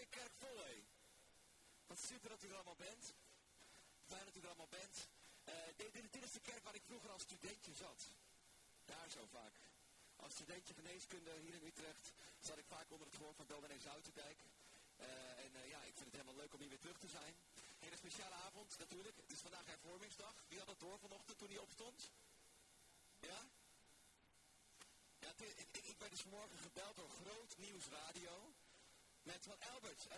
mooie kerk vol, hé. Wat super dat u er allemaal bent. Fijn dat u er allemaal bent. Uh, dit, is de kerk waar ik vroeger als studentje zat. Daar zo vaak. Als studentje geneeskunde hier in Utrecht zat ik vaak onder het gehoor van dominee Zoutendijk. En uh, ja, ik vind het helemaal leuk om hier weer terug te zijn. Een speciale avond natuurlijk. Het is vandaag hervormingsdag. Wie had het door vanochtend toen hij opstond? Ja? Ja, ik, ik, werd dus morgen gebeld door Groot Nieuws Radio. Met van Albert, uh,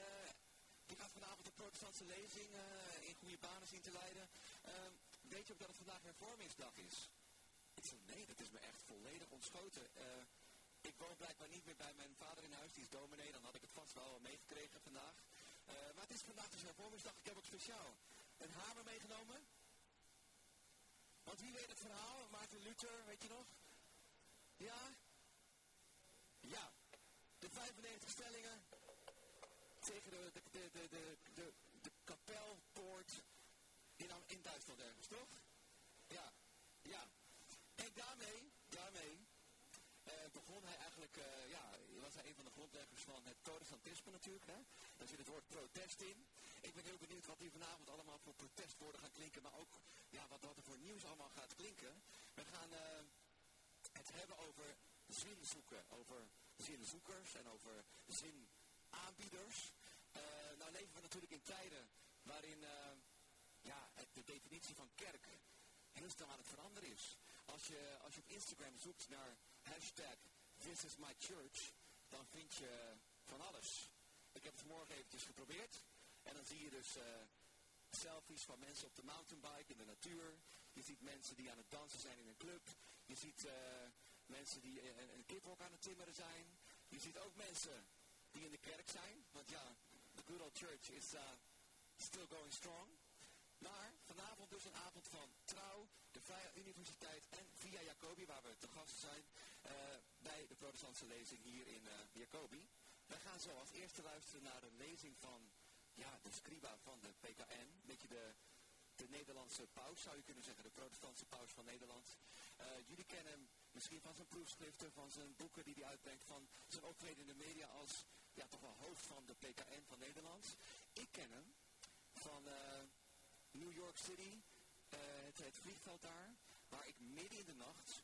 je gaat vanavond de protestantse lezing uh, in goede banen zien te leiden. Uh, weet je ook dat het vandaag hervormingsdag is? Ik zei, nee, dat is me echt volledig ontschoten. ik woon blijkbaar niet meer bij mijn vader in huis, die is dominee. Dan had ik het vast wel meegekregen vandaag. maar het is vandaag dus hervormingsdag. Ik heb ook speciaal een hamer meegenomen. Want wie weet het verhaal? Maarten Luther, weet je nog? Ja? Ja. De 95 stellingen tegen de, de, de, de, de, de, de kapelpoort in, in Duitsland ergens, toch? Ja. Ja. En daarmee, daarmee uh, begon hij eigenlijk, uh, ja, was hij een van de grondleggers van het protestantisme natuurlijk. Hè? Daar zit het woord protest in. Ik ben heel benieuwd wat hier vanavond allemaal voor protestwoorden gaan klinken, maar ook ja, wat, wat er voor nieuws allemaal gaat klinken. We gaan uh, het hebben over zin zoeken, over zinzoekers en over zinaanbieders. nou leven we natuurlijk in tijden waarin ja, het, de definitie van kerk heel snel aan het veranderen is. Als je, als je op Instagram zoekt naar hashtag This is my church, dan vind je van alles. Ik heb het vanmorgen eventjes geprobeerd. En dan zie je dus uh, selfies van mensen op de mountainbike in de natuur. Je ziet mensen die aan het dansen zijn in een club. Je ziet mensen die een, een kiphok aan het timmeren zijn. Je ziet ook mensen die in de kerk zijn. Want ja, the good old church is uh, still going strong. Maar vanavond dus een avond van trouw, de Vrije Universiteit en via Jacobi, waar we te gast zijn, uh, bij de protestantse lezing hier in uh, Jacobi. Wij gaan zo als eerste luisteren naar een lezing van ja, de scriba van de PKN. Een beetje de, de Nederlandse paus, zou je kunnen zeggen, de protestantse paus van Nederland. Uh, jullie kennen hem misschien van zijn proefschriften, van zijn boeken die hij uitbrengt, van zijn optreden in de media als ja, toch wel hoofd van de PKN van Nederland. Ik ken hem van New York City, uh, het, vliegveld daar, waar ik midden in de nacht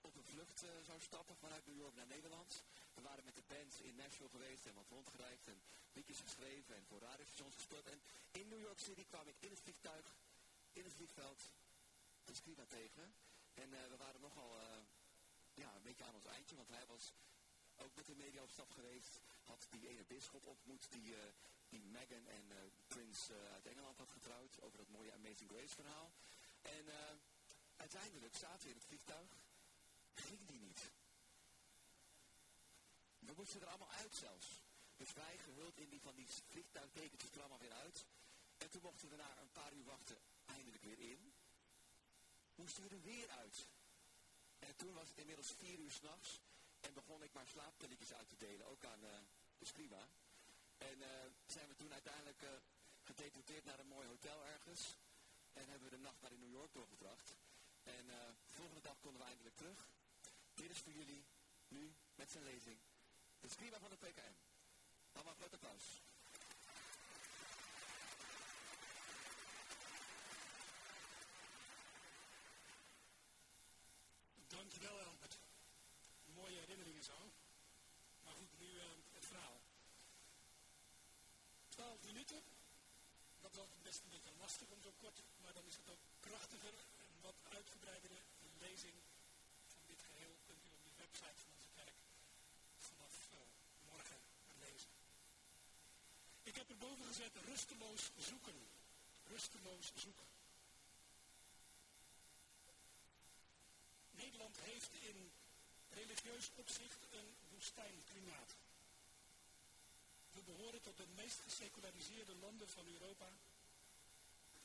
op een vlucht uh, zou stappen vanuit New York naar Nederland. We waren met de band in Nashville geweest en wat rondgereisd en liedjes geschreven en voor radiostations gespeeld. En in New York City kwam ik in het vliegtuig, in het vliegveld, de Scriba tegen. En we waren nogal ja, een beetje aan ons eindje, want hij was ook met de media op stap geweest. Had die ene bisschop ontmoet die, uh, die Meghan en uh, Prins uh, uit Engeland had getrouwd. Over dat mooie Amazing Grace verhaal. En uiteindelijk zaten we in het vliegtuig. Ging die niet. We moesten er allemaal uit zelfs. Dus wij gehuld in die van die vliegtuigtekentjes er allemaal weer uit. En toen mochten we na een paar uur wachten eindelijk weer in. Moesten we er weer uit. En toen was het inmiddels vier uur s'nachts. En begon ik maar slaappilletjes uit te delen, ook aan de Scriba. En uh, zijn we toen uiteindelijk uh, naar een mooi hotel ergens. En hebben we de nacht naar in New York doorgebracht. En de volgende dag konden we eindelijk terug. Dit is voor jullie, nu, met zijn lezing, de Scriba van de PKM. Allemaal groot applaus. Dankjewel, Albert mooie herinneringen zo. Maar goed, nu uh, het verhaal. 12 minuten. Was best een beetje lastig om zo kort, maar dan is het ook krachtiger en wat uitgebreidere lezing van dit geheel kunt u op de website van onze kerk vanaf uh, morgen lezen. Ik heb erboven gezet rusteloos zoeken. Rusteloos zoeken. Nederland heeft in religieus opzicht een woestijnklimaat. We behoren tot de meest geseculariseerde landen van Europa.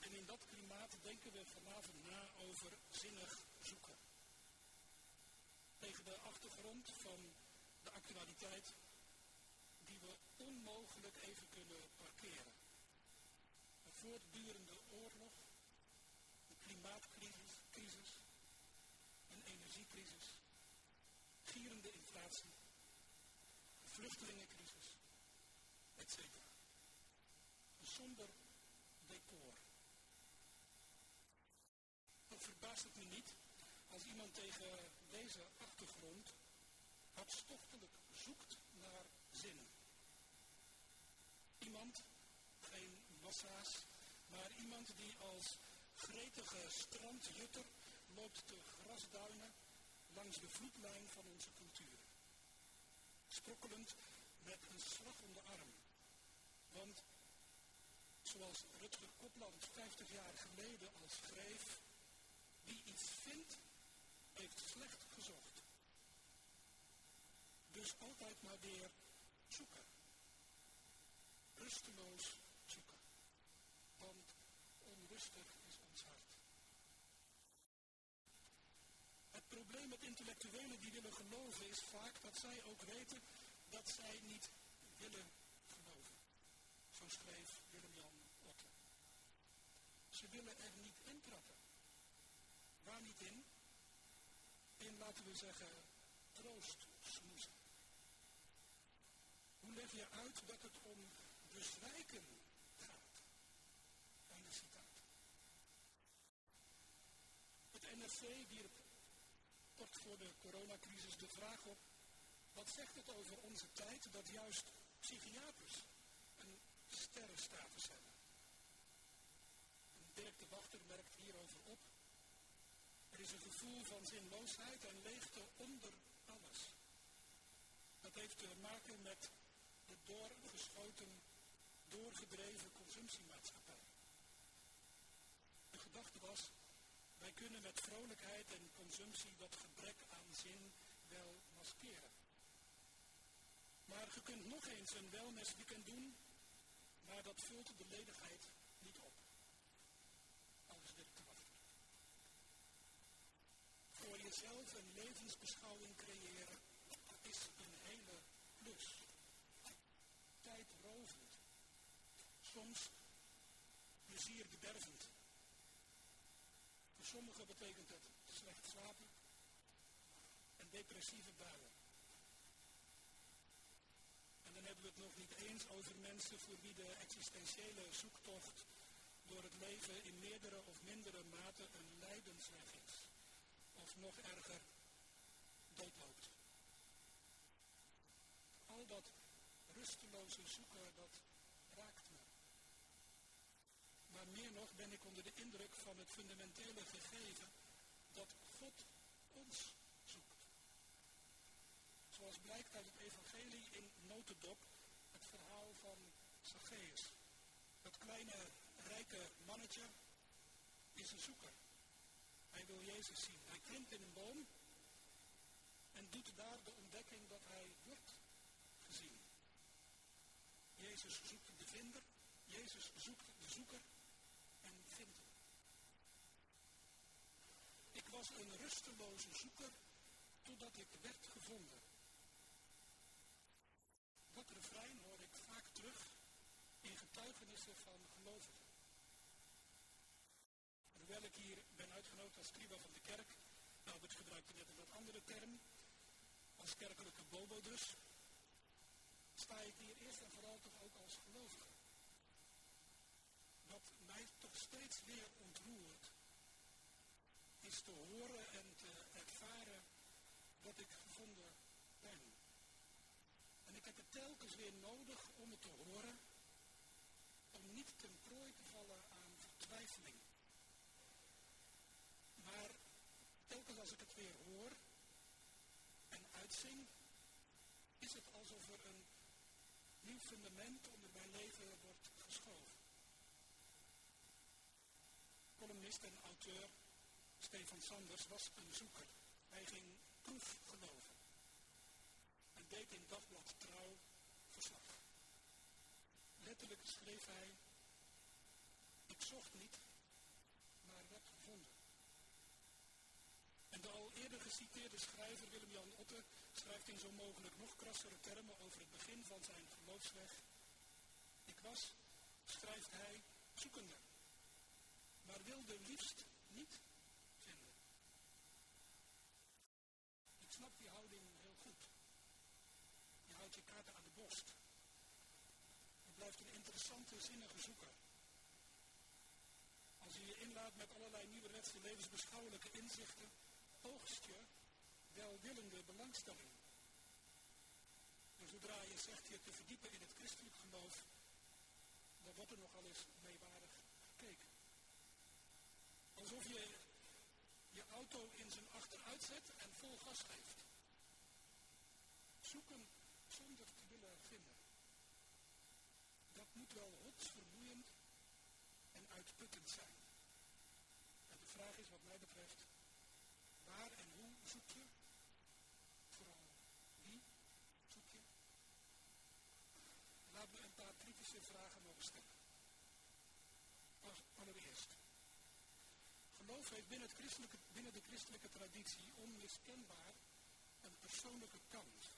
En in dat klimaat denken we vanavond na over zinnig zoeken. Tegen de achtergrond van de actualiteit die we onmogelijk even kunnen parkeren. Een voortdurende oorlog, een klimaatcrisis, een energiecrisis gierende inflatie, vluchtelingencrisis, etc. Een somber decor. Verbaast het me niet als iemand tegen deze achtergrond hartstochtelijk zoekt naar zin. Iemand, geen massa's, maar iemand die als gretige strandjutter loopt te grasduinen langs de vloedlijn van onze cultuur. Sprokkelend met een slag om de arm. Want zoals Rutger Kopland 50 jaar geleden al schreef, wie iets vindt, heeft slecht gezocht. Dus altijd maar weer zoeken. Rusteloos zoeken. Want onrustig is ons hart. Het probleem met intellectuelen die willen geloven is vaak dat zij ook weten dat zij niet willen geloven. Zo schreef Willem-Jan Otte. Ze willen er niet in trappen. Niet in? Laten we zeggen, troost smoezen. Hoe leg je uit dat het om bezwijken gaat? Einde citaat. Het NRC wierp kort voor de coronacrisis de vraag op wat zegt het over onze tijd dat juist psychiaters een sterrenstatus hebben? Dirk de Wachter merkt hierover op. Is een gevoel van zinloosheid en leegte onder alles. Dat heeft te maken met de doorgeschoten, doorgedreven consumptiemaatschappij. De gedachte was, wij kunnen met vrolijkheid en consumptie dat gebrek aan zin wel maskeren. Maar je kunt nog eens een wellnessweekend doen, maar dat vult de ledigheid niet op. Alles dit te wachten. Jezelf een levensbeschouwing creëren is een hele klus. Tijdrovend. Soms plezierbedervend. Voor sommigen betekent het slecht slapen en depressieve buien. En dan hebben we het nog niet eens over mensen voor wie de existentiële zoektocht door het leven in meerdere of mindere mate een lijdensweg is. Nog erger, doodloopt. Al dat rusteloze zoeken, dat raakt me. Maar meer nog ben ik onder de indruk van het fundamentele gegeven dat God ons zoals blijkt uit het evangelie in notendop, het verhaal van Zacchaeus. Dat kleine, rijke mannetje is een zoeker. Hij wil Jezus zien. Hij klimt in een boom en doet daar de ontdekking dat hij wordt gezien. Jezus zoekt de vinder, Jezus zoekt de zoeker en vindt hem. Ik was een rusteloze zoeker totdat ik werd gevonden. Dat refrein hoor ik vaak terug in getuigenissen van gelovigen. Hoewel ik hier ben uitgenodigd als scriba van de kerk, nou, het gebruikte net een wat andere term, als kerkelijke bobo dus, sta ik hier eerst en vooral toch ook als gelovige. Wat mij toch steeds weer ontroert, is te horen en te ervaren dat ik gevonden ben. En ik heb het telkens weer nodig om het te horen, om niet ten prooi te vallen aan vertwijfeling. Maar telkens als ik het weer hoor en uitzing, is het alsof er een nieuw fundament onder mijn leven wordt geschoven. Columnist en auteur Stefan Sanders was een zoeker. Hij ging proef geloven deed in dagblad Trouw verslag. Letterlijk schreef hij, ik zocht niet, maar werd gevonden. En de al eerder geciteerde schrijver Willem-Jan Otte schrijft in zo mogelijk nog krassere termen over het begin van zijn geloofsweg. Ik was, schrijft hij, zoekende, maar wilde liefst niet vinden. Ik snap die houding je kaarten aan de borst. een interessante, zinnige zoeker. Als je je inlaat met allerlei nieuwerwetse levensbeschouwelijke inzichten, oogst je welwillende belangstelling. En zodra je zegt je te verdiepen in het christelijk geloof, dan wordt er nogal eens meewarig gekeken. Alsof je je auto in zijn achteruit zet en vol gas geeft. Zoeken zonder te willen vinden. Dat moet wel vermoeiend en uitputtend zijn. En de vraag is wat mij betreft, waar en hoe zoek je? Vooral wie zoek je? Laat me vragen mogen stellen. Allereerst. Geloof heeft binnen, het christelijke, binnen de christelijke traditie onmiskenbaar een persoonlijke kant.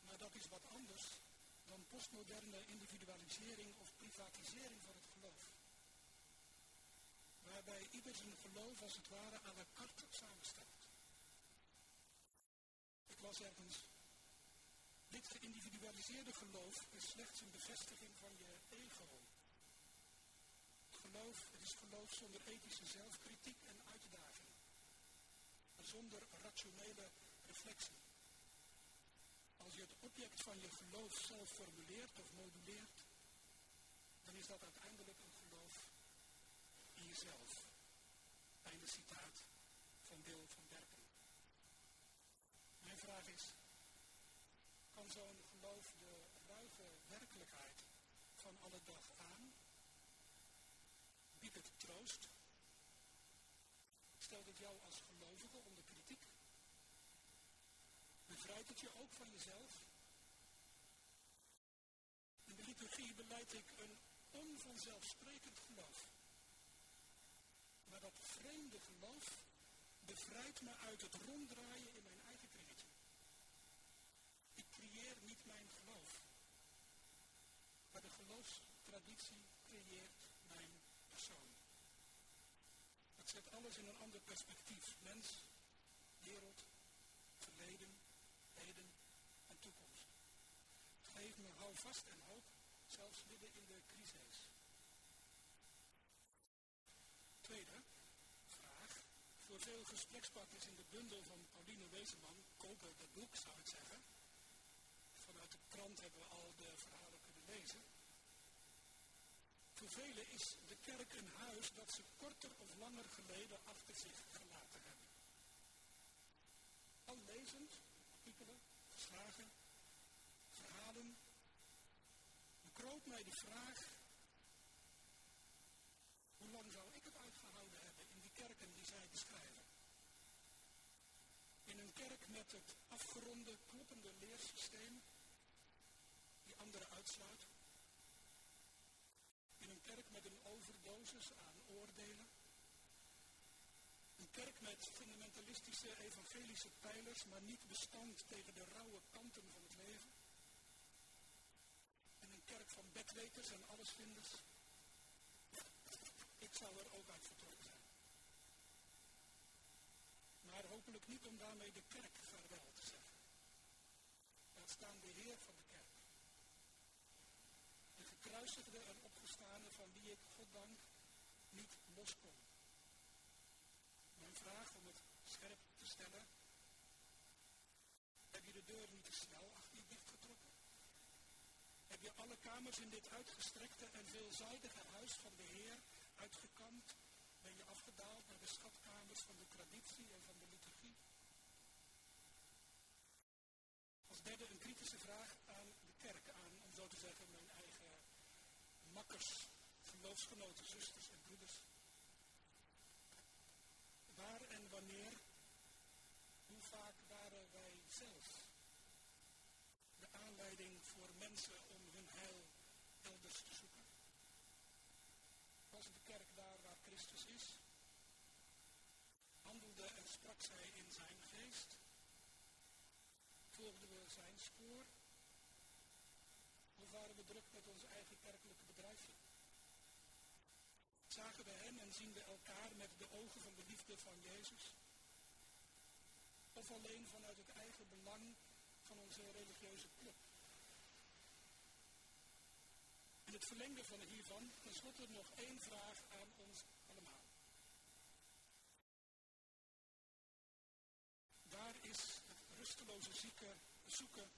Maar dat is wat anders dan postmoderne individualisering of privatisering van het geloof. Waarbij ieder zijn geloof als het ware aan la carte samenstelt. Ik las ergens, dit geïndividualiseerde geloof is slechts een bevestiging van je ego. Geloof, het is geloof zonder ethische zelfkritiek en uitdaging. Zonder rationele reflectie. Als je het object van je geloof zelf formuleert of moduleert, dan is dat uiteindelijk een geloof in jezelf. Einde citaat van Wil van Derken. Mijn vraag is, zo'n geloof de ruige werkelijkheid van alle dag aan? Biedt het troost? Stelt het jou als gelovige onder kritiek? Bevrijdt het je ook van jezelf? In de liturgie beleid ik een onvanzelfsprekend geloof. Maar dat vreemde geloof bevrijdt me uit het ronddraaien in mijn eigen kringetje. Ik creëer niet mijn geloof. Maar de geloofstraditie creëert mijn persoon. Het zet alles in een ander perspectief. Mens, wereld, verleden, heden en toekomst. Geef me houvast en hoop, zelfs midden in de crisis. Tweede vraag. Voor veel gesprekspartners in de bundel van Pauline Wezenman, kopen het boek zou ik zeggen. Vanuit de krant hebben we al de verhalen kunnen lezen. Velen is de kerk een huis dat ze korter of langer geleden achter zich gelaten hebben. Al lezend artikelen, verslagen, verhalen, bekroop mij de vraag, hoe lang zou ik het uitgehouden hebben in die kerken die zij beschrijven? In een kerk met het afgeronde, kloppende leersysteem, die anderen uitsluit. In een kerk met een aan oordelen een kerk met fundamentalistische evangelische pijlers, maar niet bestand tegen de rauwe kanten van het leven. En een kerk van bedweters en allesvinders. Ik zou er ook uit vertrokken zijn. Maar hopelijk niet om daarmee de kerk vaarwel te zeggen. Laat staan de Heer van de kerk. De gekruisigde en opgestane van wie ik, goddank, niet loskom vraag om het scherp te stellen. Heb je de deur niet te snel achter je dicht getrokken? Heb je alle kamers in dit uitgestrekte en veelzijdige huis van de Heer uitgekampt? Ben je afgedaald naar de schatkamers van de traditie en van de liturgie? Als derde een kritische vraag aan de kerk, aan, om zo te zeggen, mijn eigen makkers, geloofsgenoten, zusters en broeders waar en wanneer, hoe vaak waren wij zelf de aanleiding voor mensen om hun heil elders te zoeken? Was de kerk daar waar Christus is? Handelde en sprak zij in zijn geest? Volgden we zijn spoor? Of waren we druk met ons eigen kerkelijke bedrijfje? Zagen we hem en zien we elkaar met de ogen van de liefde van Jezus? Of alleen vanuit het eigen belang van onze religieuze club? het verlengde van hiervan tenslotte nog één vraag aan ons allemaal. Daar is het rusteloze zieken, zoeken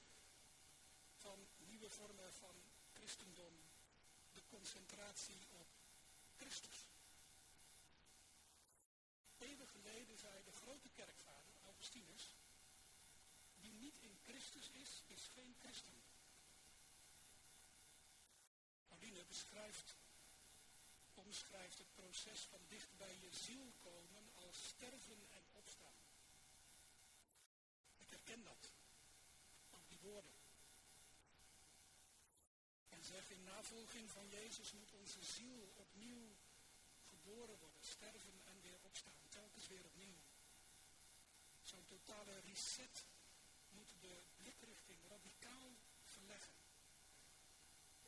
van nieuwe vormen van christendom, de concentratie op Christus. Eeuwen geleden zei de grote kerkvader, Augustinus, wie niet in Christus is, is geen christen. Pauline beschrijft, omschrijft het proces van dicht bij je ziel komen als sterven en opstaan. Ik herken dat, ook die woorden. In navolging van Jezus moet onze ziel opnieuw geboren worden, sterven en weer opstaan, telkens weer opnieuw. Zo'n totale reset moet de blikrichting radicaal verleggen.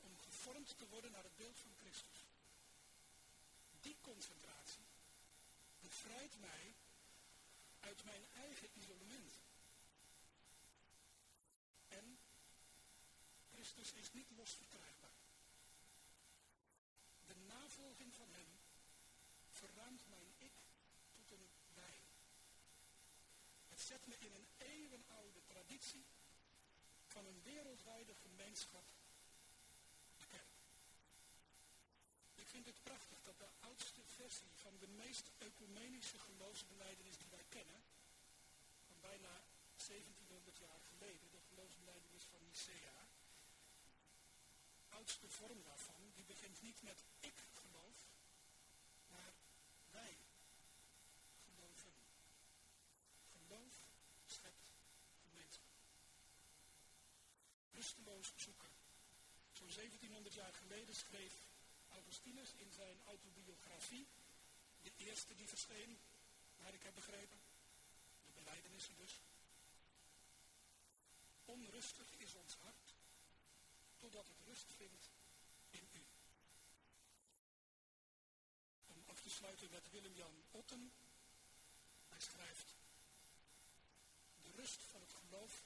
Om gevormd te worden naar het beeld van Christus. Die concentratie bevrijdt mij uit mijn eigen isolement. En Christus is niet los. De navolging van Hem verruimt mijn ik tot een wij. Het zet me in een eeuwenoude traditie van een wereldwijde gemeenschap, de. Ik vind het prachtig dat de oudste versie van de meest ecumenische geloofsbeleidenis die wij kennen, van bijna 1700 jaar geleden, de geloofsbeleidenis van Nicea, oudste vorm daarvan, die begint niet met ik geloof, maar wij geloven. Geloof schept gemeenschap. Rusteloos zoeken. Zo'n 1700 jaar geleden schreef Augustinus in zijn autobiografie, de eerste die verscheen, naar ik heb begrepen, de beleidenissen dus. Onrustig is ons hart, totdat het rust vindt in u. Om af te sluiten met Willem-Jan Otten. Hij schrijft, de rust van het geloof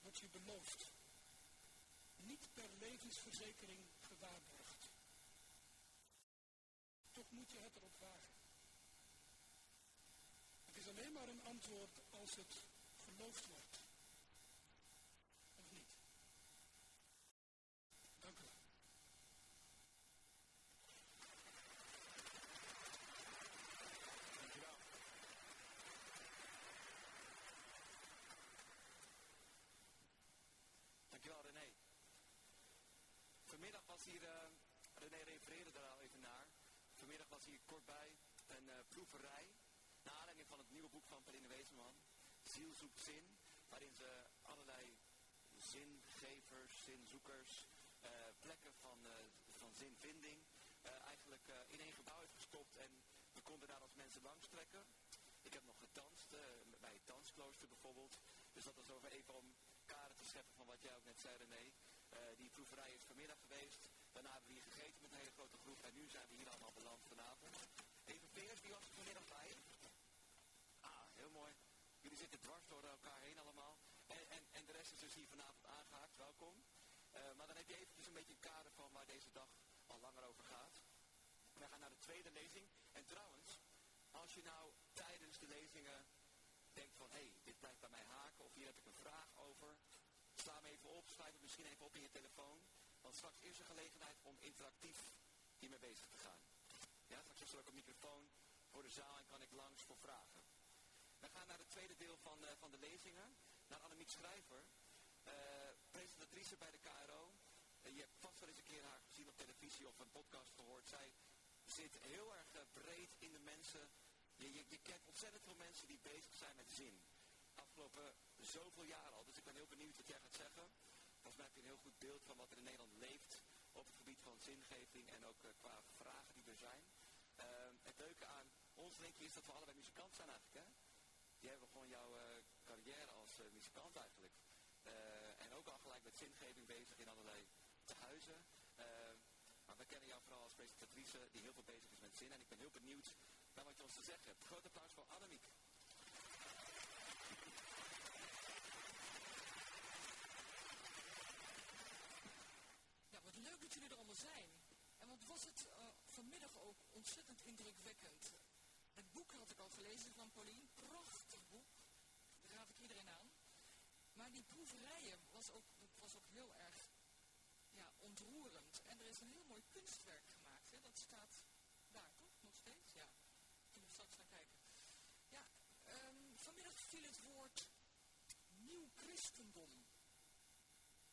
wordt je beloofd, niet per levensverzekering gewaarborgd. Toch moet je het erop wagen. Het is alleen maar een antwoord als het geloofd wordt. Of niet? Dank u wel. Dankjewel. Dankjewel René. Vanmiddag was hier, eh, René refereerde er al even naar. Vanmiddag hier kort bij een eh, proeverij. Naar aanleiding van het nieuwe boek van Pauline Wezenman. Ziel zoekt zin. Waarin ze allerlei zingevers, zinzoekers, eh, plekken van, eh, van zinvinding eigenlijk in één gebouw heeft gestopt. En we konden daar als mensen langs trekken. Ik heb nog gedanst, bij het dansklooster bijvoorbeeld. Dus dat was over even om kader te scheppen van wat jij ook net zei René. Die proeverij is vanmiddag geweest. Daarna hebben we hier gegeten met een hele grote groep. En nu zijn we hier allemaal beland vanavond. Even Peers, die was vanmiddag bij. Ah, heel mooi. Jullie zitten dwars door elkaar heen allemaal. En, en, en de rest is dus hier vanavond aangehaakt. Welkom. Eh, maar dan heb je even dus een beetje een kader van waar deze dag al langer over gaat. Wij gaan naar de tweede lezing. En trouwens, als je nou tijdens de lezingen denkt van... hé, hey, dit blijft bij mij haken of hier heb ik een vraag over... sla hem even op, schrijf het misschien even op in je telefoon. Want straks is er gelegenheid om interactief hiermee bezig te gaan. Ja, straks is er ook een microfoon voor de zaal en kan ik langs voor vragen. We gaan naar het tweede deel van, eh, van de lezingen. Naar Annemiek Schrijver, eh, presentatrice bij de KRO. Eh, je hebt vast wel eens een keer haar gezien op televisie of een podcast gehoord. Zij zit heel erg breed in de mensen. Je, je, je kent ontzettend veel mensen die bezig zijn met zin. Afgelopen zoveel jaar al. Dus ik ben heel benieuwd wat jij gaat zeggen. Heb je een heel goed beeld van wat er in Nederland leeft op het gebied van zingeving en ook eh, qua vragen die er zijn. Eh, het leuke aan ons denk je is dat we allebei muzikant zijn eigenlijk. Hè? Die hebben gewoon jouw eh, carrière als eh, muzikant eigenlijk. En ook al gelijk met zingeving bezig in allerlei tehuizen. Eh, maar we kennen jou vooral als presentatrice die heel veel bezig is met zin. En ik ben heel benieuwd naar wat je ons te zeggen hebt. Groot applaus voor Annemiek. Ja, wat leuk dat jullie er allemaal zijn. ontzettend indrukwekkend. Het boek had ik al gelezen van Pauline, prachtig boek. Daar raad ik iedereen aan. Maar die proeverijen was ook, was ook heel erg ja, ontroerend. En er is een heel mooi kunstwerk gemaakt. Hè? Dat staat daar toch nog steeds? Ja, kunnen we straks naar kijken. Ja, um, vanmiddag viel het woord nieuw christendom.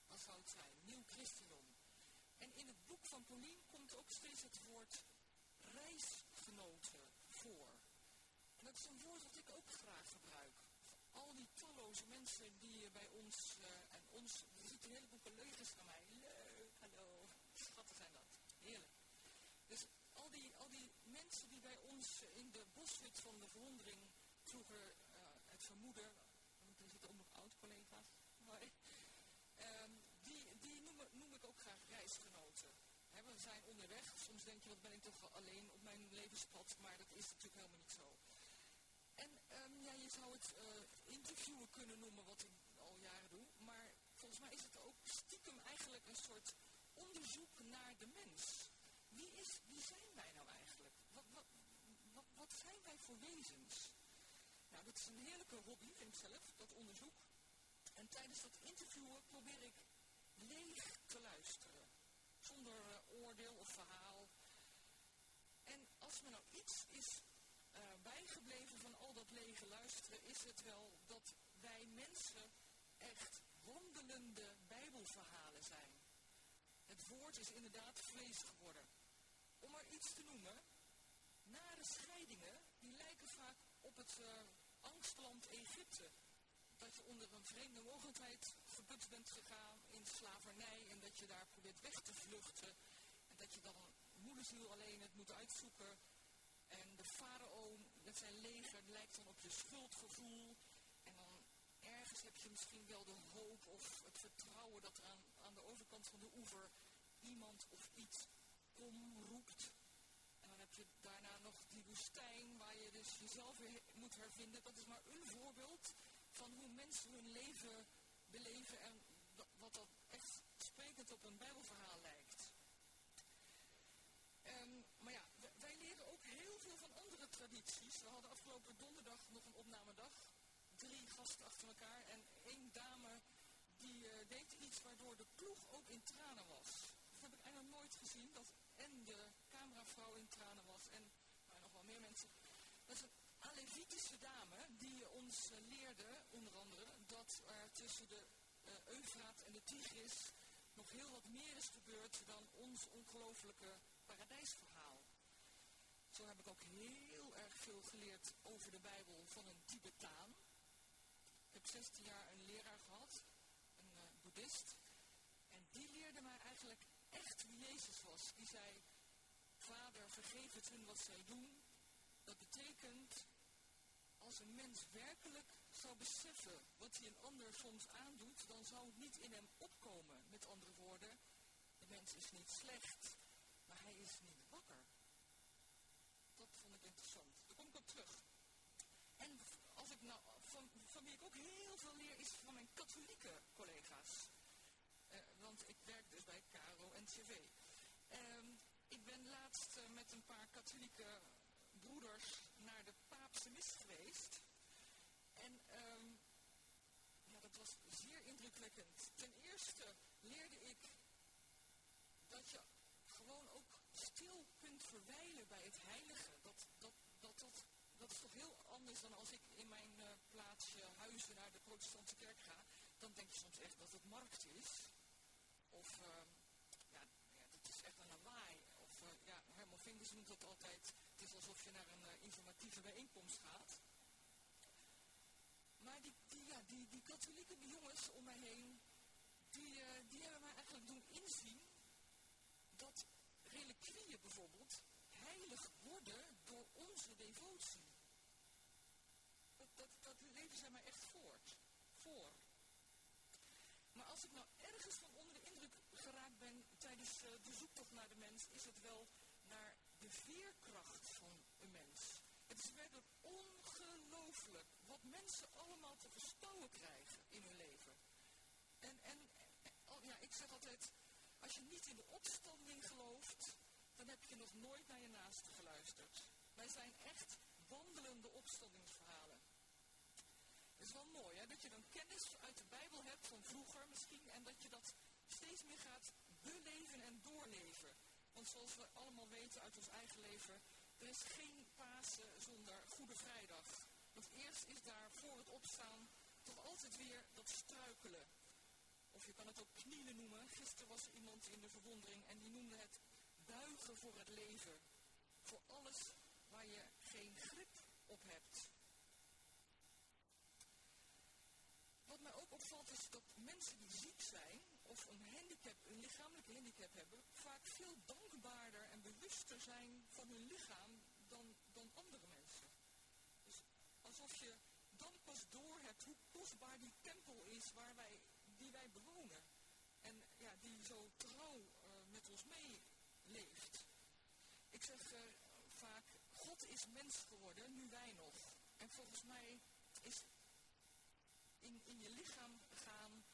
Wat zou het zijn? Nieuw christendom. En in het boek van Pauline komt ook steeds het woord reisgenoten voor. En dat is een woord dat ik ook graag gebruik. Al die talloze mensen die bij ons, uh, en ons, er zitten een heleboel collega's van mij. Leuk, hallo. Schatten zijn dat. Heerlijk. Dus al die, al die mensen die bij ons in de boswit van de verwondering vroeger uh, het vermoeden, reisgenoten. We zijn onderweg. Soms denk je, wat ben ik toch alleen op mijn levenspad. Maar dat is natuurlijk helemaal niet zo. En um, ja, je zou het uh, interviewen kunnen noemen, wat ik al jaren doe. Maar volgens mij is het ook stiekem eigenlijk een soort onderzoek naar de mens. Wie, is, wie zijn wij nou eigenlijk? Wat, wat, wat, wat zijn wij voor wezens? Nou, dat is een heerlijke hobby, vind ik zelf, dat onderzoek. En tijdens dat interviewen probeer ik leeg te luisteren. Zonder uh, oordeel of verhaal. En als me nou iets is uh, bijgebleven van al dat lege luisteren, is het wel dat wij mensen echt wandelende bijbelverhalen zijn. Het woord is inderdaad vlees geworden. Om maar iets te noemen, nare scheidingen, die lijken vaak op het uh, angstland Egypte dat je onder een vreemde mogendheid gebut bent gegaan in slavernij en dat je daar probeert weg te vluchten en dat je dan moederziel alleen het moet uitzoeken en de farao met zijn leger lijkt dan op je schuldgevoel en dan ergens heb je misschien wel de hoop of het vertrouwen dat er aan, aan de overkant van de oever iemand of iets kom roept. En dan heb je daarna nog die woestijn waar je dus jezelf weer moet hervinden. Dat is maar een voorbeeld van hoe mensen hun leven beleven en wat dat echt sprekend op een bijbelverhaal lijkt. Um, maar ja, wij leren ook heel veel van andere tradities. We hadden afgelopen donderdag nog een opnamedag. Drie gasten achter elkaar en één dame die uh, deed iets waardoor de ploeg ook in tranen was. Dat heb ik eigenlijk nooit gezien, dat en de cameravrouw in tranen was en nou, nog wel meer mensen. Dat is Alevitische dame die ons uh, leerde, onder andere, dat er tussen de uh, Eufraat en de Tigris nog heel wat meer is gebeurd dan ons ongelooflijke paradijsverhaal. Zo heb ik ook heel erg veel geleerd over de Bijbel van een Tibetaan. Ik heb 16 jaar een leraar gehad, een uh, boeddhist. En die leerde mij eigenlijk echt wie Jezus was. Die zei, vader vergeef het hun wat zij doen. Dat betekent als een mens werkelijk zou beseffen wat hij een ander soms aandoet, dan zou het niet in hem opkomen. Met andere woorden, de mens is niet slecht, maar hij is niet wakker. Dat vond ik interessant. Daar kom ik op terug. En als ik nou, van, van wie ik ook heel veel leer, is van mijn katholieke collega's. Uh, want ik werk dus bij KRO en TV. Uh, ik ben laatst uh, met een paar katholieke broeders naar de mis geweest. En um, ja, dat was zeer indrukwekkend. Ten eerste leerde ik dat je gewoon ook stil kunt verwijlen bij het heilige. Dat, dat, dat, dat, dat is toch heel anders dan als ik in mijn uh, plaatsje huizen naar de protestantse kerk ga. Dan denk je soms echt dat het markt is. Of uh, ja, ja, dat is echt een lawaai. Of uh, ja, Herman Vinders noemt dat altijd het is alsof je naar een uh, informatieve bijeenkomst gaat. Maar die, die, ja, die, die katholieke jongens om mij heen, die, uh, die hebben mij eigenlijk doen inzien dat reliquieën bijvoorbeeld heilig worden door onze devotie. Dat, dat, dat leven zij mij echt voort, voor. Maar als ik nou ergens van onder de indruk geraakt ben tijdens uh, de zoektocht naar de mens, is het wel de veerkracht van een mens. Het is werkelijk ongelooflijk wat mensen allemaal te verstouwen krijgen in hun leven. En, en, en oh ja, ik zeg altijd, als je niet in de opstanding gelooft, dan heb je nog nooit naar je naaste geluisterd. Wij zijn echt wandelende opstandingsverhalen. Het is wel mooi hè, dat je dan kennis uit de Bijbel hebt van vroeger misschien en dat je dat steeds meer gaat beleven en doorleven. Want zoals we allemaal weten uit ons eigen leven, er is geen Pasen zonder Goede Vrijdag. Want eerst is daar voor het opstaan toch altijd weer dat struikelen. Of je kan het ook knielen noemen. Gisteren was er iemand in de verwondering en die noemde het buigen voor het leven. Voor alles waar je geen grip op hebt. Wat mij ook opvalt is dat mensen die ziek zijn of een handicap, een lichamelijke handicap hebben, vaak veel dankbaarder en bewuster zijn van hun lichaam dan, dan andere mensen. Dus alsof je dan pas doorhebt hoe kostbaar die tempel is waar wij, die wij bewonen. En ja, die zo trouw uh, met ons meeleeft. Ik zeg uh, vaak, God is mens geworden, nu wij nog. En volgens mij is in, in je lichaam gaan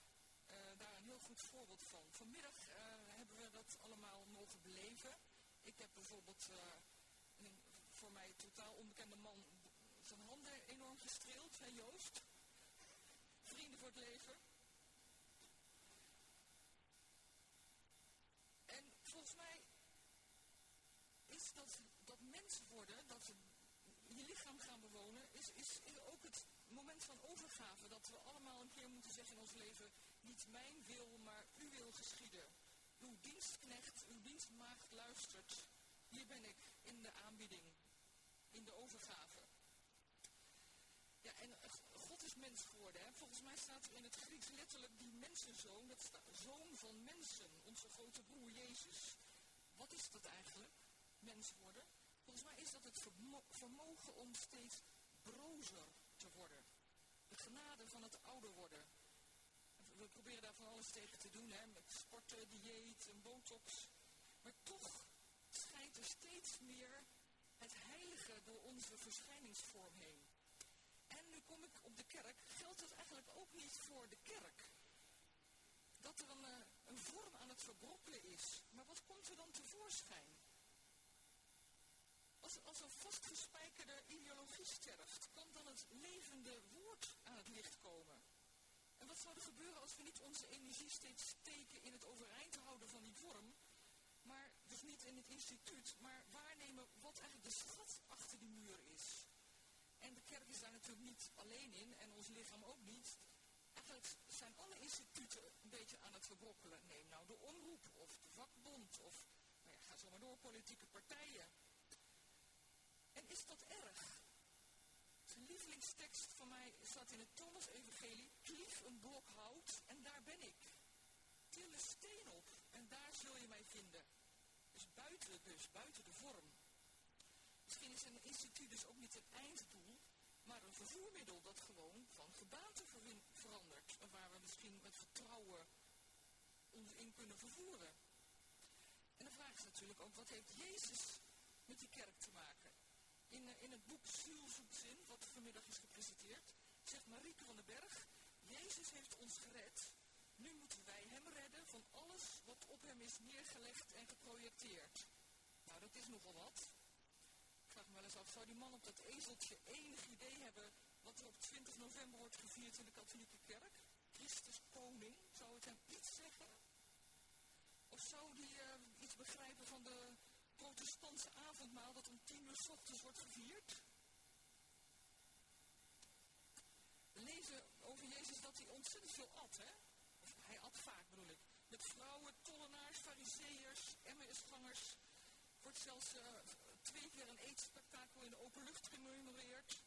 uh, daar een heel goed voorbeeld van. Vanmiddag uh, hebben we dat allemaal mogen beleven. Ik heb bijvoorbeeld uh, een voor mij totaal onbekende man zijn handen enorm gestreeld, hè Joost? Vrienden voor het leven. En volgens mij is dat, dat mens worden, dat je lichaam gaan bewonen, is, is ook het moment van overgave. Dat we allemaal een keer moeten zeggen in ons leven, niet mijn wil, maar uw wil geschieden. Uw dienstknecht, uw dienstmaagd luistert. Hier ben ik in de aanbieding, in de overgave. Ja, en God is mens geworden. Hè? Volgens mij staat er in het Grieks letterlijk die mensenzoon, dat zoon van mensen, onze grote broer Jezus. Wat is dat eigenlijk, mens worden? Volgens mij is dat het vermo vermogen om steeds brozer te worden. De genade van het ouder worden. We proberen daar van alles tegen te doen, hè, met sporten, dieet en botox. Maar toch schijnt er steeds meer het heilige door onze verschijningsvorm heen. En nu kom ik op de kerk, geldt dat eigenlijk ook niet voor de kerk. Dat er een, eh, een vorm aan het verbrokkelen is. Maar wat komt er dan tevoorschijn? Als, als een vastgespijkerde ideologie sterft, kan dan het levende woord aan het licht komen. En wat zou er gebeuren als we niet onze energie steeds steken in het overeind houden van die vorm, maar dus niet in het instituut, maar waarnemen wat eigenlijk de schat achter die muur is. En de kerk is daar natuurlijk niet alleen in en ons lichaam ook niet. Eigenlijk zijn alle instituten een beetje aan het verbrokkelen. Neem nou de omroep of de vakbond of nou ja, ga zo maar door, politieke partijen. En is dat erg? Lievelingstekst van mij staat in het Thomas-evangelie. Klief een blok hout en daar ben ik. Til een steen op en daar zul je mij vinden. Dus buiten dus, buiten de vorm. Misschien is een instituut dus ook niet het einddoel, maar een vervoermiddel dat gewoon van gedaante verandert. En waar we misschien met vertrouwen ons in kunnen vervoeren. En de vraag is natuurlijk ook, wat heeft Jezus met die kerk te maken? In, in het boek Ziel zin, wat vanmiddag is gepresenteerd, zegt Marieke van den Berg, Jezus heeft ons gered. Nu moeten wij hem redden van alles wat op hem is neergelegd en geprojecteerd. Nou, dat is nogal wat. Ik vraag me wel eens af, zou die man op dat ezeltje enig idee hebben wat er op 20 november wordt gevierd in de katholieke kerk? Christus koning, zou het hem iets zeggen? Of zou die uh, iets begrijpen van de protestantse avondmaal dat om tien uur ochtends wordt gevierd? Lezen over Jezus dat hij ontzettend veel at, hè? Of hij at vaak, bedoel ik. Met vrouwen, tollenaars, fariseërs, Emmausgangers. Wordt zelfs uh, twee keer een eetspektakel in de open lucht gememoreerd.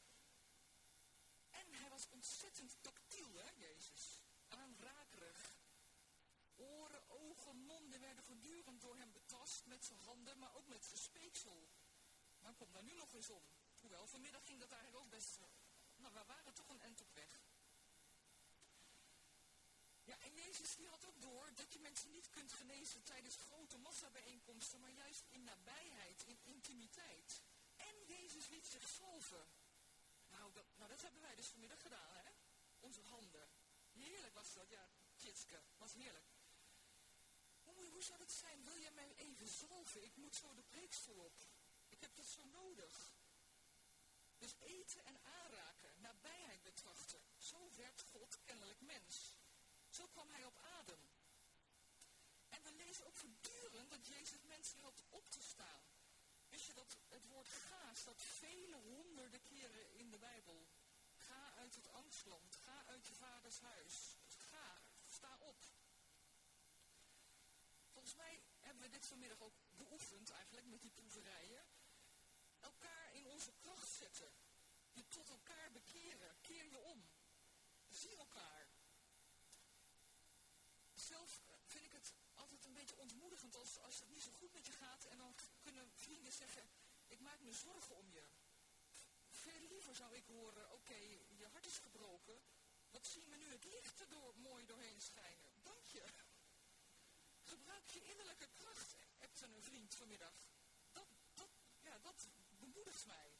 En hij was ontzettend tactiel, hè, Jezus? Aanrakerig. Oren, ogen, monden werden voortdurend door hem betast met zijn handen, maar ook met zijn speeksel. Maar kom daar nu nog eens om. Hoewel, vanmiddag ging dat eigenlijk ook best. Nou, we waren toch een end op weg. Ja, en Jezus die had ook door dat je mensen niet kunt genezen tijdens grote massabijeenkomsten, maar juist in nabijheid, in intimiteit. En Jezus liet zich salven. Nou dat, nou, dat hebben wij dus vanmiddag gedaan, hè? Onze handen. Heerlijk was dat, ja. Tjitske, was heerlijk. Hoe, zou het zijn? Wil jij mij even zalven? Ik moet zo de preekstoel op. Ik heb dat zo nodig. Dus eten en aanraken, nabijheid betrachten. Zo werd God kennelijk mens. Zo kwam hij op adem. En we lezen ook voortdurend dat Jezus mensen helpt op te staan. Wist je dat het woord ga staat vele honderden keren in de Bijbel? Ga uit het angstland, ga uit je vaders huis. Ga, sta op. Volgens mij hebben we dit vanmiddag ook beoefend eigenlijk met die proeverijen. Elkaar in onze kracht zetten. Je tot elkaar bekeren. Keer je om. Zie elkaar. Zelf vind ik het altijd een beetje ontmoedigend als, als het niet zo goed met je gaat en dan kunnen vrienden zeggen, ik maak me zorgen om je. Veel liever zou ik horen, oké, je hart is gebroken, wat zien we nu het licht er door, mooi doorheen schijnen. Dank je. Je innerlijke kracht, hebt een vriend vanmiddag. Dat, dat, ja, dat bemoedigt mij.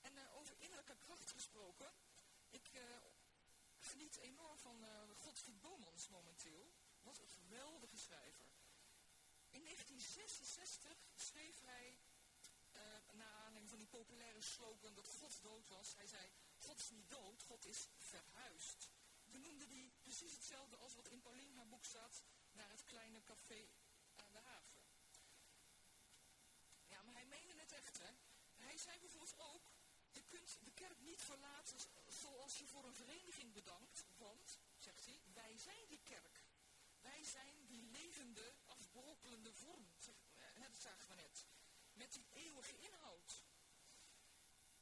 En uh, over innerlijke kracht gesproken, ik uh, geniet enorm van uh, Godfried Bomans momenteel. Wat een geweldige schrijver. In 1966 schreef hij, na aanleiding van die populaire slogan dat God dood was, hij zei, God is niet dood, God is verhuisd. Toen noemde hij precies hetzelfde als wat in Pauline haar boek staat, naar het kleine café aan de haven. Ja, maar hij meende het echt, hè. Hij zei bijvoorbeeld ook, je kunt de kerk niet verlaten zoals je voor een vereniging bedankt, want, zegt hij, wij zijn die kerk. Wij zijn die levende, afbrokkelende vorm, dat zagen we net, met die eeuwige inhoud.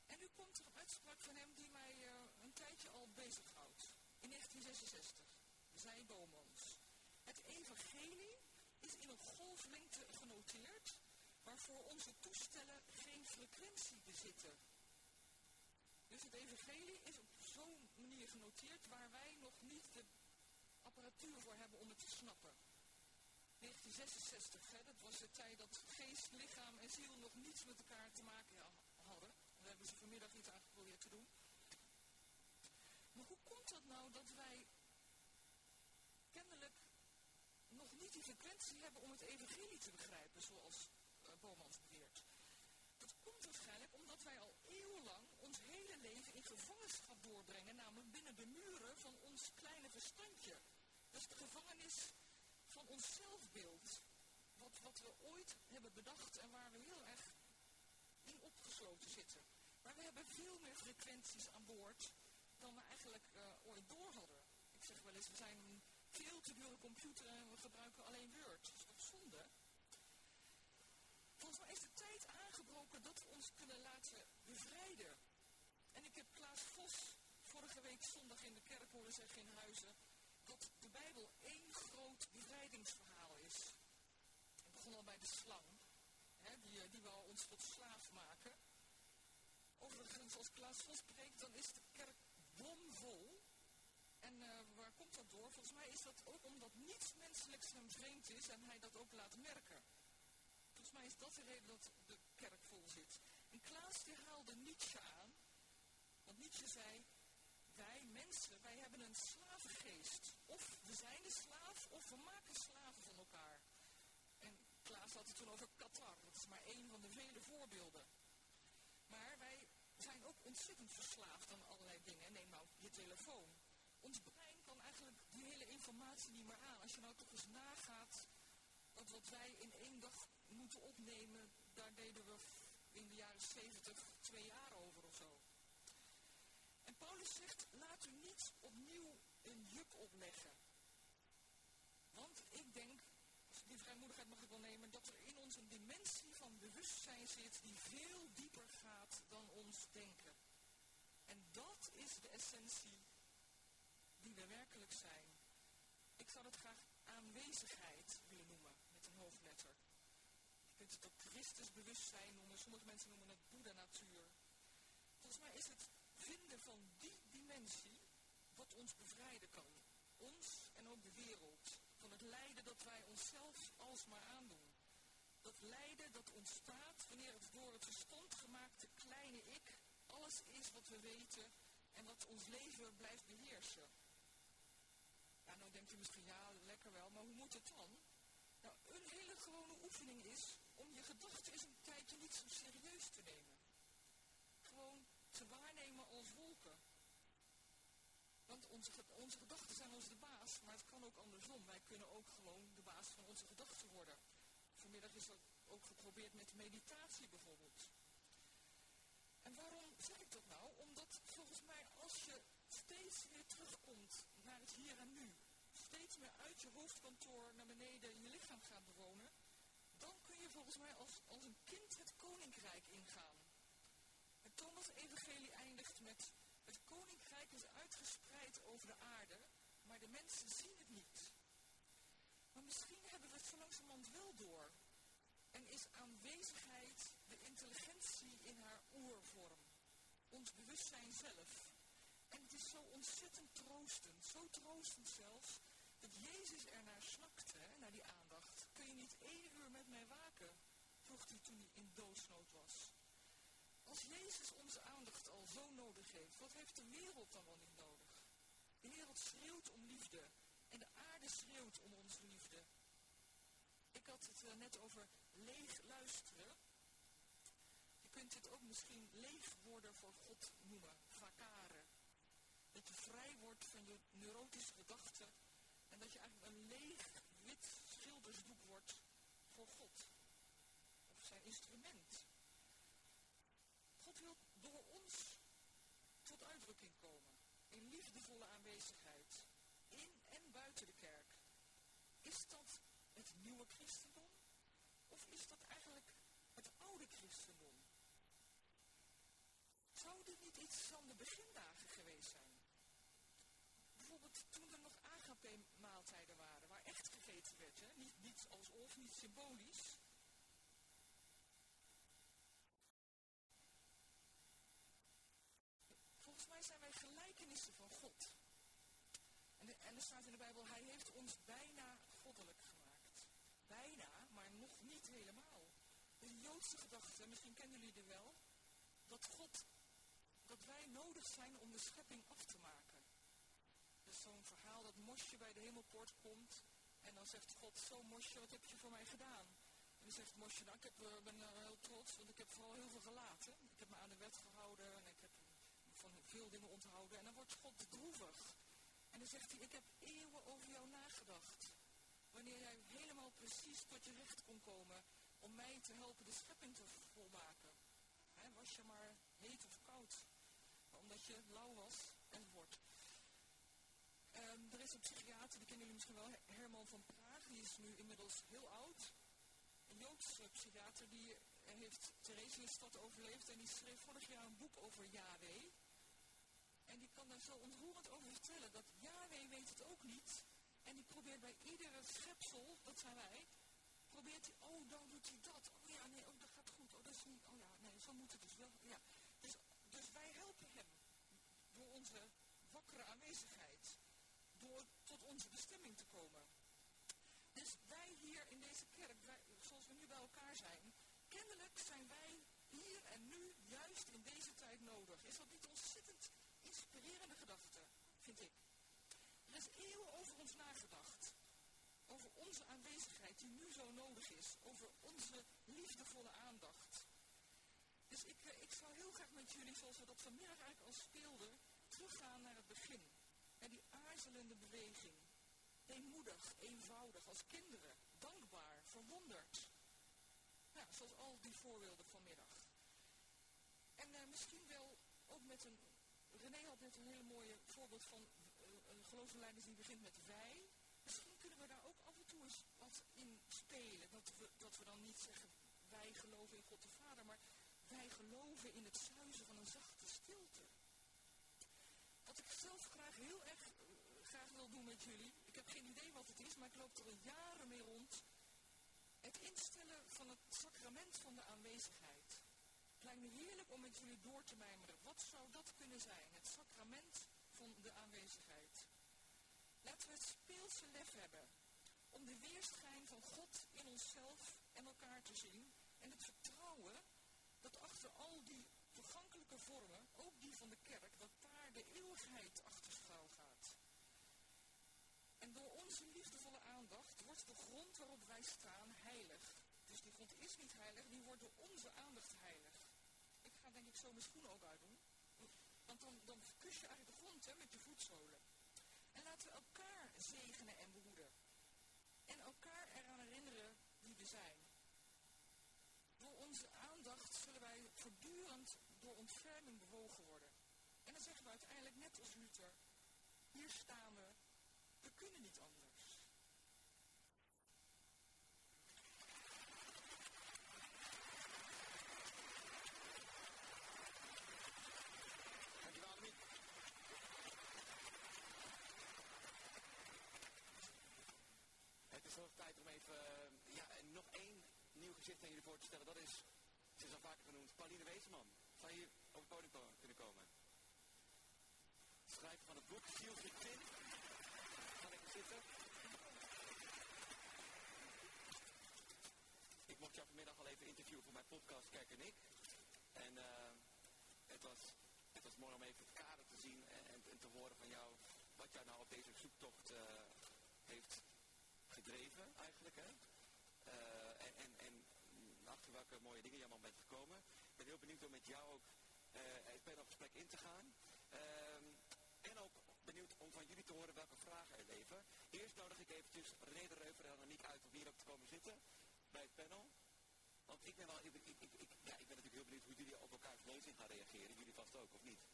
En nu komt er een uitspraak van hem die mij uh, een tijdje al bezighoudt. In 1966, zei Bomans. Evangelie is in een golflengte genoteerd, waarvoor onze toestellen geen frequentie bezitten. Dus het evangelie is op zo'n manier genoteerd waar wij nog niet de apparatuur voor hebben om het te snappen. 1966, hè, dat was de tijd dat geest, lichaam en ziel nog niets met elkaar te maken hadden. Daar hebben ze vanmiddag iets aan geprobeerd te doen. Maar hoe komt het nou dat wij kennelijk nog niet die frequentie hebben om het evangelie te begrijpen, zoals uh, Bomans beweert? Dat komt waarschijnlijk omdat wij al eeuwenlang ons hele leven in gevangenschap doorbrengen, namelijk binnen de muren van ons kleine verstandje. Dat is de gevangenis van ons zelfbeeld. Wat, wat we ooit hebben bedacht en waar we heel erg in opgesloten zitten. Maar we hebben veel meer frequenties aan boord dan we eigenlijk uh, ooit door hadden. Ik zeg wel eens, we zijn veel te dure computer en we gebruiken alleen Word. Dat is toch zonde? Volgens mij is de tijd aangebroken dat we ons kunnen laten bevrijden. En ik heb Klaas Vos vorige week zondag in de kerk horen zeggen in Huizen dat de Bijbel één groot bevrijdingsverhaal is. Het begon al bij de slang, hè, die, die wou ons tot slaaf maken. Overigens, als Klaas Vos spreekt, dan is de kerk bomvol. En uh, waar komt dat door? Volgens mij is dat ook omdat niets menselijks hem vreemd is en hij dat ook laat merken. Volgens mij is dat de reden dat de kerk vol zit. En Klaas die haalde Nietzsche aan. Want Nietzsche zei, wij mensen, wij hebben een slavengeest. Of we zijn de slaaf, of we maken slaven van elkaar. En Klaas had het toen over Qatar. Dat is maar één van de vele voorbeelden. Maar wij zijn ook ontzettend verslaafd aan allerlei dingen. Neem nou je telefoon. Ons brein kan eigenlijk die hele informatie niet meer aan. Als je nou toch eens nagaat dat wat wij in één dag moeten opnemen, daar deden we in de jaren 70 twee jaar over of zo. En Paulus zegt, laat u niet opnieuw een juk opleggen. Want ik denk, die vrijmoedigheid mag ik wel nemen, dat er in ons een dimensie van bewustzijn zit die veel dieper gaat dan ons denken. En dat is de essentie die we werkelijk zijn. Ik zou het graag aanwezigheid willen noemen, met een hoofdletter. Je kunt het ook Christusbewustzijn noemen, sommige mensen noemen het Boeddha-natuur. Volgens mij is het vinden van die dimensie wat ons bevrijden kan. Ons en ook de wereld. Van het lijden dat wij onszelf alsmaar aandoen. Dat lijden dat ontstaat wanneer het door het verstand gemaakte kleine ik alles is wat we weten en wat ons leven blijft beheersen. Denkt u misschien, ja, lekker wel, maar hoe moet het dan? Nou, een hele gewone oefening is om je gedachten eens een tijdje niet zo serieus te nemen. Gewoon te waarnemen als wolken. Want onze, onze gedachten zijn ons de baas, maar het kan ook andersom. Wij kunnen ook gewoon de baas van onze gedachten worden. Vanmiddag is dat ook geprobeerd met meditatie bijvoorbeeld. En waarom zeg ik dat nou? Omdat volgens mij als je steeds weer terugkomt naar het hier en nu, steeds meer uit je hoofdkantoor naar beneden je lichaam gaat bewonen, dan kun je volgens mij als, als een kind het koninkrijk ingaan. Het Thomas-evangelie eindigt met het koninkrijk is uitgespreid over de aarde, maar de mensen zien het niet. Maar misschien hebben we het zo langzamerhand wel door. En is aanwezigheid de intelligentie in haar oervorm. Ons bewustzijn zelf. En het is zo ontzettend troostend, zo troostend zelfs, dat Jezus er naar snakte, naar die aandacht. Kun je niet één uur met mij waken? vroeg hij toen hij in doodsnood was. Als Jezus onze aandacht al zo nodig heeft, wat heeft de wereld dan wel niet nodig? De wereld schreeuwt om liefde en de aarde schreeuwt om onze liefde. Ik had het uh, net over leeg luisteren. Je kunt dit ook misschien leeg worden voor God noemen, vakaren. Dat je vrij wordt van je neurotische gedachten en dat je eigenlijk een leeg wit schildersdoek wordt voor God. Of zijn instrument. God wil door ons tot uitdrukking komen. In liefdevolle aanwezigheid. In en buiten de kerk. Is dat het nieuwe christendom? Of is dat eigenlijk het oude christendom? Zou dit niet iets van de begindagen geweest zijn? Bijvoorbeeld toen er nog waren, waar echt gegeten werd. Hè? Niet, niet als of, niet symbolisch. Volgens mij zijn wij gelijkenissen van God. En, en er staat in de Bijbel, hij heeft ons bijna goddelijk gemaakt. Bijna, maar nog niet helemaal. De Joodse gedachte, misschien kennen jullie er wel, dat God, dat wij nodig zijn om de schepping af te maken. Zo'n verhaal dat Mosje bij de hemelpoort komt en dan zegt God, zo Mosje, wat heb je voor mij gedaan? En dan zegt Mosje, nou ik heb, uh, ben uh, heel trots, want ik heb vooral heel veel gelaten. Ik heb me aan de wet gehouden en ik heb van veel dingen onthouden. En dan wordt God droevig. En dan zegt hij, ik heb eeuwen over jou nagedacht. Wanneer jij helemaal precies tot je recht kon komen om mij te helpen de schepping te volmaken. Was je maar heet of koud. Omdat je lauw was enzovoort. Um, er is een psychiater, die kennen jullie misschien wel, Herman van Praag. Die is nu inmiddels heel oud. Een Joodse psychiater die heeft Theresienstad overleefd. En die schreef vorig jaar een boek over Yahweh. En die kan daar zo ontroerend over vertellen dat Yahweh weet het ook niet. En die probeert bij iedere schepsel, dat zijn wij, probeert hij, oh dan doet hij dat. Oh ja, nee, oh dat gaat goed. Oh dat is niet, oh ja, nee, zo moet het dus wel. Ja. Dus, dus wij helpen hem door onze wakkere aanwezigheid. Tot onze bestemming te komen. Dus wij hier in deze kerk, wij, zoals we nu bij elkaar zijn, kennelijk zijn wij hier en nu juist in deze tijd nodig. Is dat niet ontzettend inspirerende gedachte, vind ik. Er is eeuwen over ons nagedacht. Over onze aanwezigheid die nu zo nodig is. Over onze liefdevolle aandacht. Dus ik, ik zou heel graag met jullie, zoals we dat vanmiddag eigenlijk al speelden, teruggaan naar het begin. Naar die aarzelende beweging. Eenmoedig, eenvoudig, als kinderen. Dankbaar, verwonderd. Zoals al die voorbeelden vanmiddag. En uh, misschien wel ook met een René had net een hele mooie voorbeeld van uh, een geloofsleiders die begint met wij. Misschien kunnen we daar ook af en toe eens wat in spelen. Dat we, dat we dan niet zeggen wij geloven in God de Vader, maar wij geloven in het zuizen van een zachte stilte. Wat ik zelf graag heel erg uh, graag wil doen met jullie. Ik heb geen idee wat het is, maar ik loop er al jaren mee rond. Het instellen van het sacrament van de aanwezigheid. Het lijkt me heerlijk om met jullie door te mijmeren. Wat zou dat kunnen zijn? Het sacrament van de aanwezigheid. Laten we het speelse lef hebben om de weerschijn van God in onszelf en elkaar te zien. En het vertrouwen dat achter al die vergankelijke vormen, ook die van de kerk, dat de eeuwigheid achter schuil gaat. En door onze liefdevolle aandacht wordt de grond waarop wij staan heilig. Dus die grond is niet heilig, die wordt door onze aandacht heilig. Ik ga denk ik zo mijn schoenen ook uitdoen. Want dan, dan kus je eigenlijk de grond hè, met je voetzolen. En laten we elkaar zegenen en behoeden. En elkaar eraan herinneren wie we zijn. Door onze aandacht zullen wij voortdurend door ontferming bewogen worden. En dan zeggen we uiteindelijk net als Luther, hier staan we, we kunnen niet anders. Het is hoog tijd om even eh, nog één nieuw gezicht aan jullie voor te stellen. Dat is, ze is al vaker genoemd, Pauline Wezenman. Zou hier op het podium kunnen komen? Van het boek, Gilles Victin. Ga lekker zitten. Ik mocht jou vanmiddag al even interviewen voor mijn podcast Kerk en ik. En eh, het, was, het was mooi om even het kader te zien en, en, te horen van jou wat jou nou op deze zoektocht eh, heeft gedreven eigenlijk. Hè? Eh, en, en, achter welke mooie dingen je allemaal bent gekomen. Ik ben heel benieuwd om met jou ook het panelgesprek in te gaan. Ehm, benieuwd om van jullie te horen welke vragen er leven. Eerst nodig ik eventjes René de Reuver en Annemiek uit om hier te komen zitten bij het panel. Want ik ben, wel, ik, ik, ja, ik ben natuurlijk heel benieuwd hoe jullie op elkaars lezing gaan reageren. Jullie vast ook, of niet?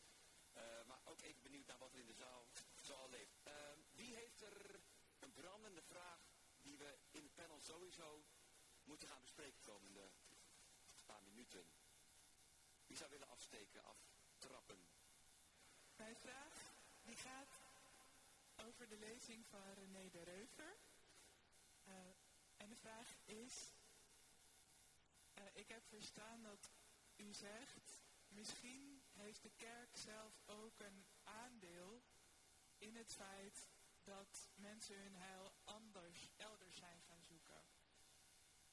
Eh, maar ook even benieuwd naar wat er in de zaal zoal leeft. Ehm, wie heeft er een brandende vraag die we in het panel sowieso moeten gaan bespreken de komende paar minuten? Wie zou willen afsteken, aftrappen? Mijn vraag die gaat over de lezing van René de Reuver. Eh, en de vraag is, eh, ik heb verstaan dat u zegt, misschien heeft de kerk zelf ook een aandeel in het feit dat mensen hun heil anders, elders zijn gaan zoeken.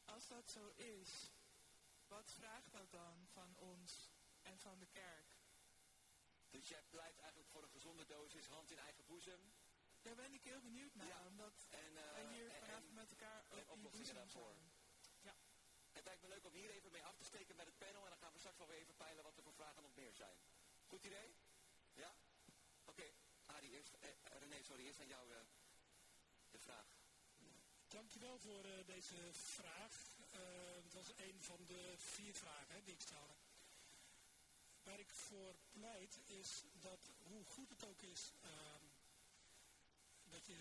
Als dat zo is, wat vraagt dat dan van ons en van de kerk? Dus jij pleit eigenlijk voor een gezonde dosis hand in eigen boezem. Daar ben ik heel benieuwd naar, Ja. omdat En, eh, wij hier en- vanavond en- met elkaar ook die oplossingen daarvoor. zijn. Het lijkt me leuk om hier even mee af te steken met het panel en dan gaan we straks wel weer even peilen wat er voor vragen nog meer zijn. Goed idee? Ja? Oké, Arie eerst. Eh, René, sorry, eerst aan jou eh, de vraag. Dankjewel voor eh, deze vraag. Eh, het was een van de vier vragen hè, die ik stelde. Waar ik voor pleit is dat hoe goed het ook is ehm, dat je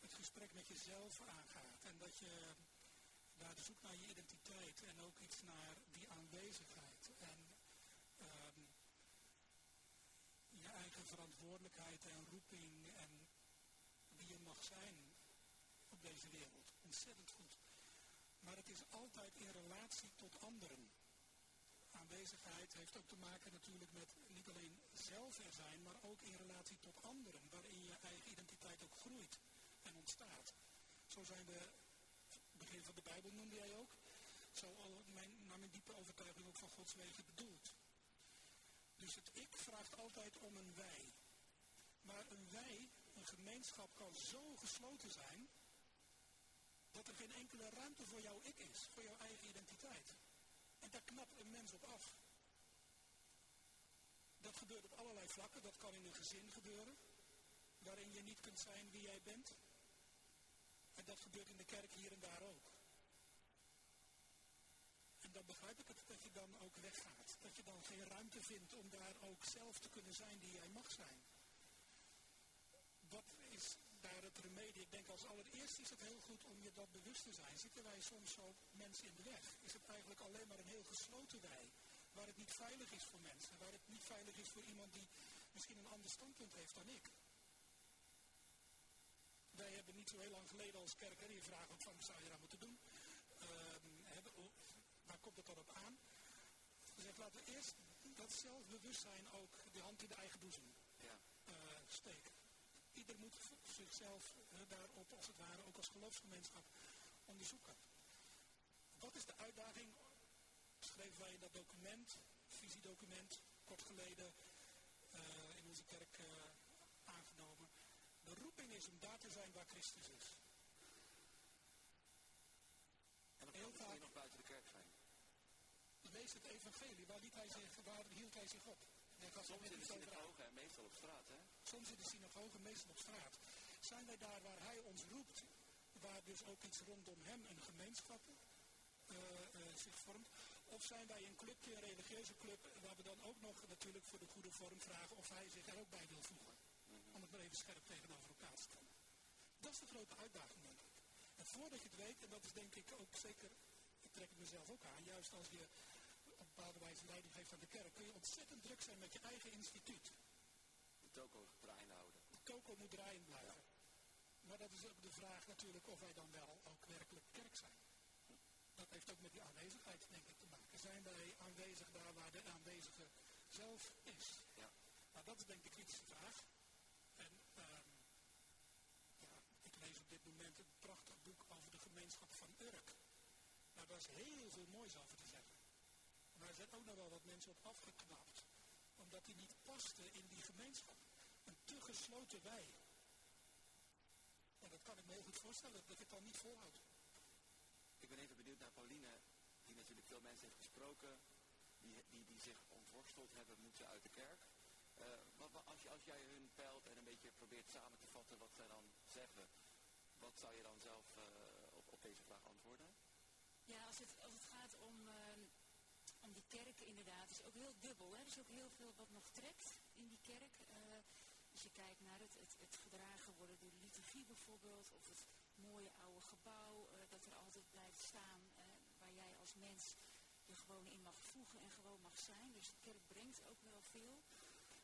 het gesprek met jezelf aangaat en dat je naar de zoek naar je identiteit en ook iets naar die aanwezigheid en ehm, je eigen verantwoordelijkheid en roeping en wie je mag zijn op deze wereld. Ontzettend goed. Maar het is altijd in relatie tot anderen. Aanwezigheid heeft ook te maken natuurlijk met niet alleen zelf er zijn, maar ook in relatie tot anderen, waarin je eigen identiteit ook groeit en ontstaat. Zo zijn we, begin van de Bijbel noemde jij ook, zo al mijn, naar mijn diepe overtuiging ook van Gods wegen bedoeld. Dus het ik vraagt altijd om een wij. Maar een wij, een gemeenschap, kan zo gesloten zijn dat er geen enkele ruimte voor jouw ik is, voor jouw eigen identiteit. En daar knapt een mens op af. Dat gebeurt op allerlei vlakken. Dat kan in een gezin gebeuren, waarin je niet kunt zijn wie jij bent. En dat gebeurt in de kerk hier en daar ook. En dan begrijp ik het dat je dan ook weggaat. Dat je dan geen ruimte vindt om daar ook zelf te kunnen zijn die jij mag zijn. Wat is daar? Ik denk als allereerst is het heel goed om je dat bewust te zijn. Zitten wij soms zo mensen in de weg? Is het eigenlijk alleen maar een heel gesloten wij? Waar het niet veilig is voor mensen. Waar het niet veilig is voor iemand die misschien een ander standpunt heeft dan ik. Wij hebben niet zo heel lang geleden als kerk, hè, die vraag ook van, zou je dat moeten doen? Ehm, hebben, waar komt het dan op aan? Gezegd, laten we eerst dat zelfbewustzijn ook de hand in de eigen boezem Ja. eh, steken ieder moet zichzelf daarop, als het ware, ook als geloofsgemeenschap onderzoeken. Wat is de uitdaging? Schreven wij in dat document, visiedocument, kort geleden eh, in onze kerk eh, aangenomen. De roeping is om daar te zijn waar Christus is. En dan heel vaak nog buiten de kerk zijn. Lees het evangelie, waar, liet hij zich, waar hield hij zich op? Soms in de synagoge en meestal op straat, hè? Soms in de synagoge, meestal op straat. Zijn wij daar waar hij ons roept, waar dus ook iets rondom hem een gemeenschap uh, uh, zich vormt? Of zijn wij een clubje, een religieuze club, waar we dan ook nog natuurlijk voor de goede vorm vragen of hij zich er ook bij wil voegen? Om het maar even scherp tegenover elkaar te stellen. Dat is de grote uitdaging, denk ik. En voordat je het weet, en dat is denk ik ook zeker, dat trek ik mezelf ook aan, juist als je bepaalde wijze leiding geeft aan de kerk, kun je ontzettend druk zijn met je eigen instituut. De toko draaiende houden. De toko moet draaiend blijven. Maar dat is ook de vraag natuurlijk of wij dan wel ook werkelijk kerk zijn. Dat heeft ook met die aanwezigheid, denk ik, te maken. Zijn wij aanwezig daar waar de aanwezige zelf is? Ja. Nou, dat is denk ik de kritische vraag. En um, ja, ik lees op dit moment een prachtig boek over de gemeenschap van Urk. Nou, daar is heel veel moois over te zeggen. Maar er zijn ook nog wel wat mensen op afgeknapt. Omdat die niet pasten in die gemeenschap. Een te gesloten wij. En dat kan ik me heel goed voorstellen, dat ik het dan niet volhoud. Ik ben even benieuwd naar Pauline, die natuurlijk veel mensen heeft gesproken, die, die, die zich ontworsteld hebben moeten uit de kerk. Uh, wat, als, je, als jij hun peilt en een beetje probeert samen te vatten wat zij dan zeggen, wat zou je dan zelf uh, op, op deze vraag antwoorden? Ja, als het, als het gaat om, uh, om die kerk inderdaad, is ook heel Er is ook heel veel wat nog trekt in die kerk. als je kijkt naar het, het, het gedragen worden door de liturgie bijvoorbeeld, of het mooie oude gebouw, uh, dat er altijd blijft staan, uh, waar jij als mens je gewoon in mag voegen en gewoon mag zijn. Dus de kerk brengt ook wel veel.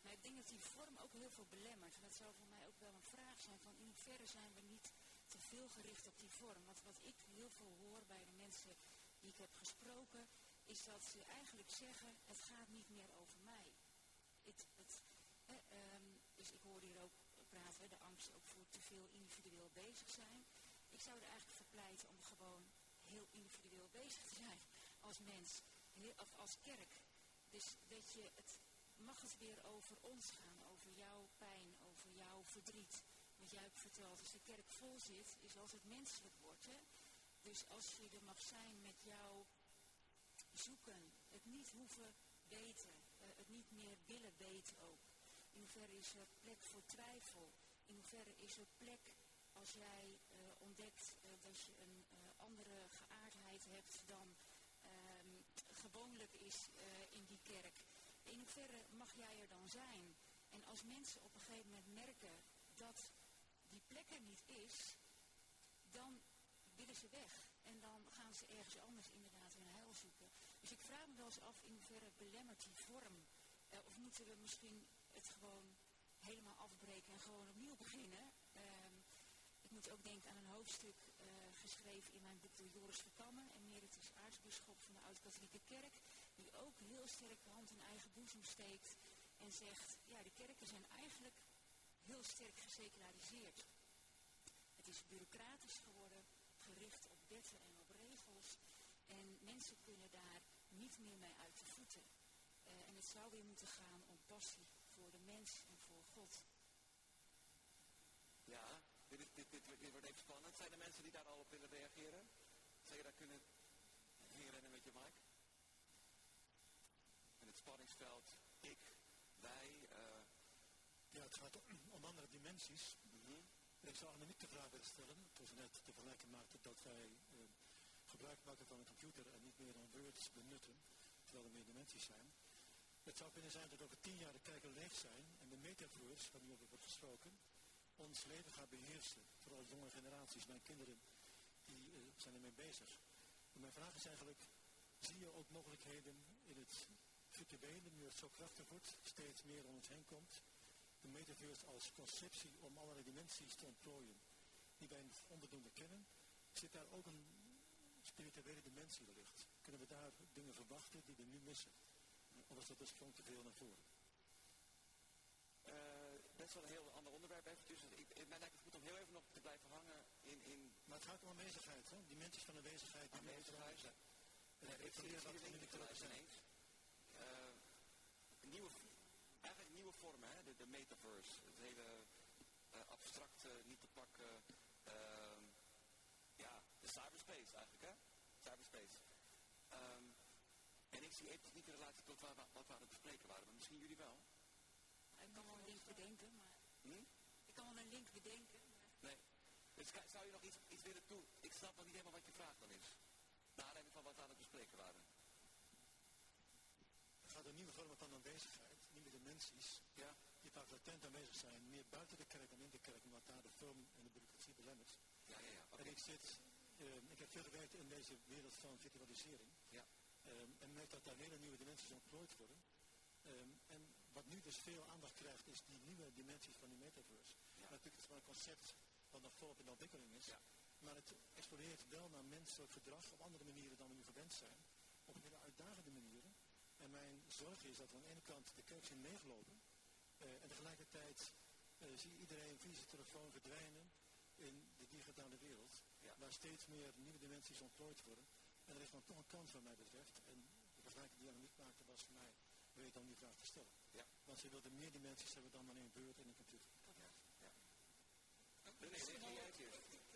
Maar ik denk dat die vorm ook heel veel belemmert. En dat zou voor mij ook wel een vraag zijn van in hoeverre zijn we niet te veel gericht op die vorm. Want wat ik heel veel hoor bij de mensen die ik heb gesproken, is dat ze eigenlijk zeggen, het gaat niet meer over mij. Het, het, eh, um, dus ik hoor hier ook praten, de angst ook voor te veel individueel bezig zijn. Ik zou er eigenlijk voor pleiten om gewoon heel individueel bezig te zijn als mens, of als kerk. Dus dat je het, mag het weer over ons gaan, over jouw pijn, over jouw verdriet. Wat jij ook vertelt, als de kerk vol zit, is als het menselijk wordt. Dus als je er mag zijn met jouw zoeken, het niet hoeven weten, uh, het niet meer willen weten ook. In hoeverre is er plek voor twijfel? In hoeverre is er plek als jij uh, ontdekt uh, dat je een andere geaardheid hebt dan um, gewoonlijk is in die kerk? In hoeverre mag jij er dan zijn? En als mensen op een gegeven moment merken dat die plek er niet is, dan willen ze weg. En dan gaan ze ergens anders inderdaad hun heil zoeken. Dus ik vraag me wel eens af in hoeverre belemmert die vorm. of moeten we misschien het gewoon helemaal afbreken en gewoon opnieuw beginnen. Um, ik moet ook denken aan een hoofdstuk uh, geschreven in mijn boek door Joris Verkammen, emeritus aartsbisschop van de Oud-Katholieke Kerk, die ook heel sterk de hand in eigen boezem steekt en zegt, ja, de kerken zijn eigenlijk heel sterk geseculariseerd. Het is bureaucratisch geworden, gericht wetten en op regels. En mensen kunnen daar niet meer mee uit de voeten. Uh, en het zou weer moeten gaan om passie voor de mens en voor God. Ja, dit, is, dit, dit, dit, wordt even spannend. Zijn er mensen die daar al op willen reageren? Zou je daar kunnen herinneren met je mic? En het spanningsveld, ik, wij. Uh... Ja, het gaat om andere dimensies. Ik zou Annemiek de vraag willen stellen, toen ze net de vergelijking maakte dat wij uh, gebruik maken van een computer en niet meer dan words benutten, terwijl er meer dimensies zijn. Het zou kunnen zijn dat over tien jaar de kijker leeg zijn en de metaverse, waar nu over wordt gesproken, ons leven gaat beheersen. Vooral jonge generaties, mijn kinderen, die uh, zijn ermee bezig. Mijn vraag is eigenlijk, zie je ook mogelijkheden in het virtuele, nu het zo krachtig wordt, steeds meer om ons heen komt, de metaverse als conceptie om allerlei dimensies te ontplooien, die wij onvoldoende kennen, zit daar ook een spirituele dimensie wellicht? Kunnen we daar dingen verwachten die we nu missen? Of is dat dus gewoon te veel naar voren? Uh, best wel een heel ander onderwerp eventjes. Ik, ik, mij lijkt het goed om heel even nog te blijven hangen in... in maar het gaat om aanwezigheid, hè? Die mensen van aanwezigheid. Die aanwezigheid. Ja, ik probeer nu te zijn. eens. Uh, nieuwe, eigenlijk nieuwe vormen, hè? De, de metaverse. Het hele uh, abstracte, niet te pakken... ja, de cyberspace eigenlijk, hè? Cyberspace. Um, en ik dimensie heeft niet in relatie tot waar, wat we aan het bespreken waren, maar misschien jullie wel. Ik kan wel een link bedenken, maar... Hm? Ik kan wel een link bedenken, maar... Nee. Dus zou je nog iets, iets willen doen? Ik snap nog niet helemaal wat je vraag dan is. Naar aanleiding van wat we aan het bespreken waren. Gaat een nieuwe vorm van aanwezigheid, nieuwe dimensies. Ja. Die vaak latent aanwezig zijn, meer buiten de kerk dan in de kerk, omdat daar de vorm en de bureaucratie belemmert. Ja, ja, ja. En ik zit, uh, ik heb veel gewerkt in deze wereld van virtualisering. Ja. Um, en merk dat daar hele nieuwe dimensies ontplooid worden. Um, en wat nu dus veel aandacht krijgt, is die nieuwe dimensies van die metaverse. Ja. Natuurlijk is het maar een concept wat nog volop in ontwikkeling is. Ja. Maar het exploreert wel naar menselijk gedrag op andere manieren dan we nu gewend zijn. Op hele uitdagende manieren. En mijn zorg is dat we aan de ene kant de kerk zien leeglopen. Uh, en tegelijkertijd uh, zie je iedereen via zijn telefoon verdwijnen in de digitale wereld. Ja. Waar steeds meer nieuwe dimensies ontplooid worden. En er is dan toch een kans wat mij betreft. En de vergelijking die Annemiek maakte was voor mij, weet om die vraag te stellen. Ja. Want ze wilde meer dimensies hebben dan alleen Word en een computer. Ja. ja. Nee, nee,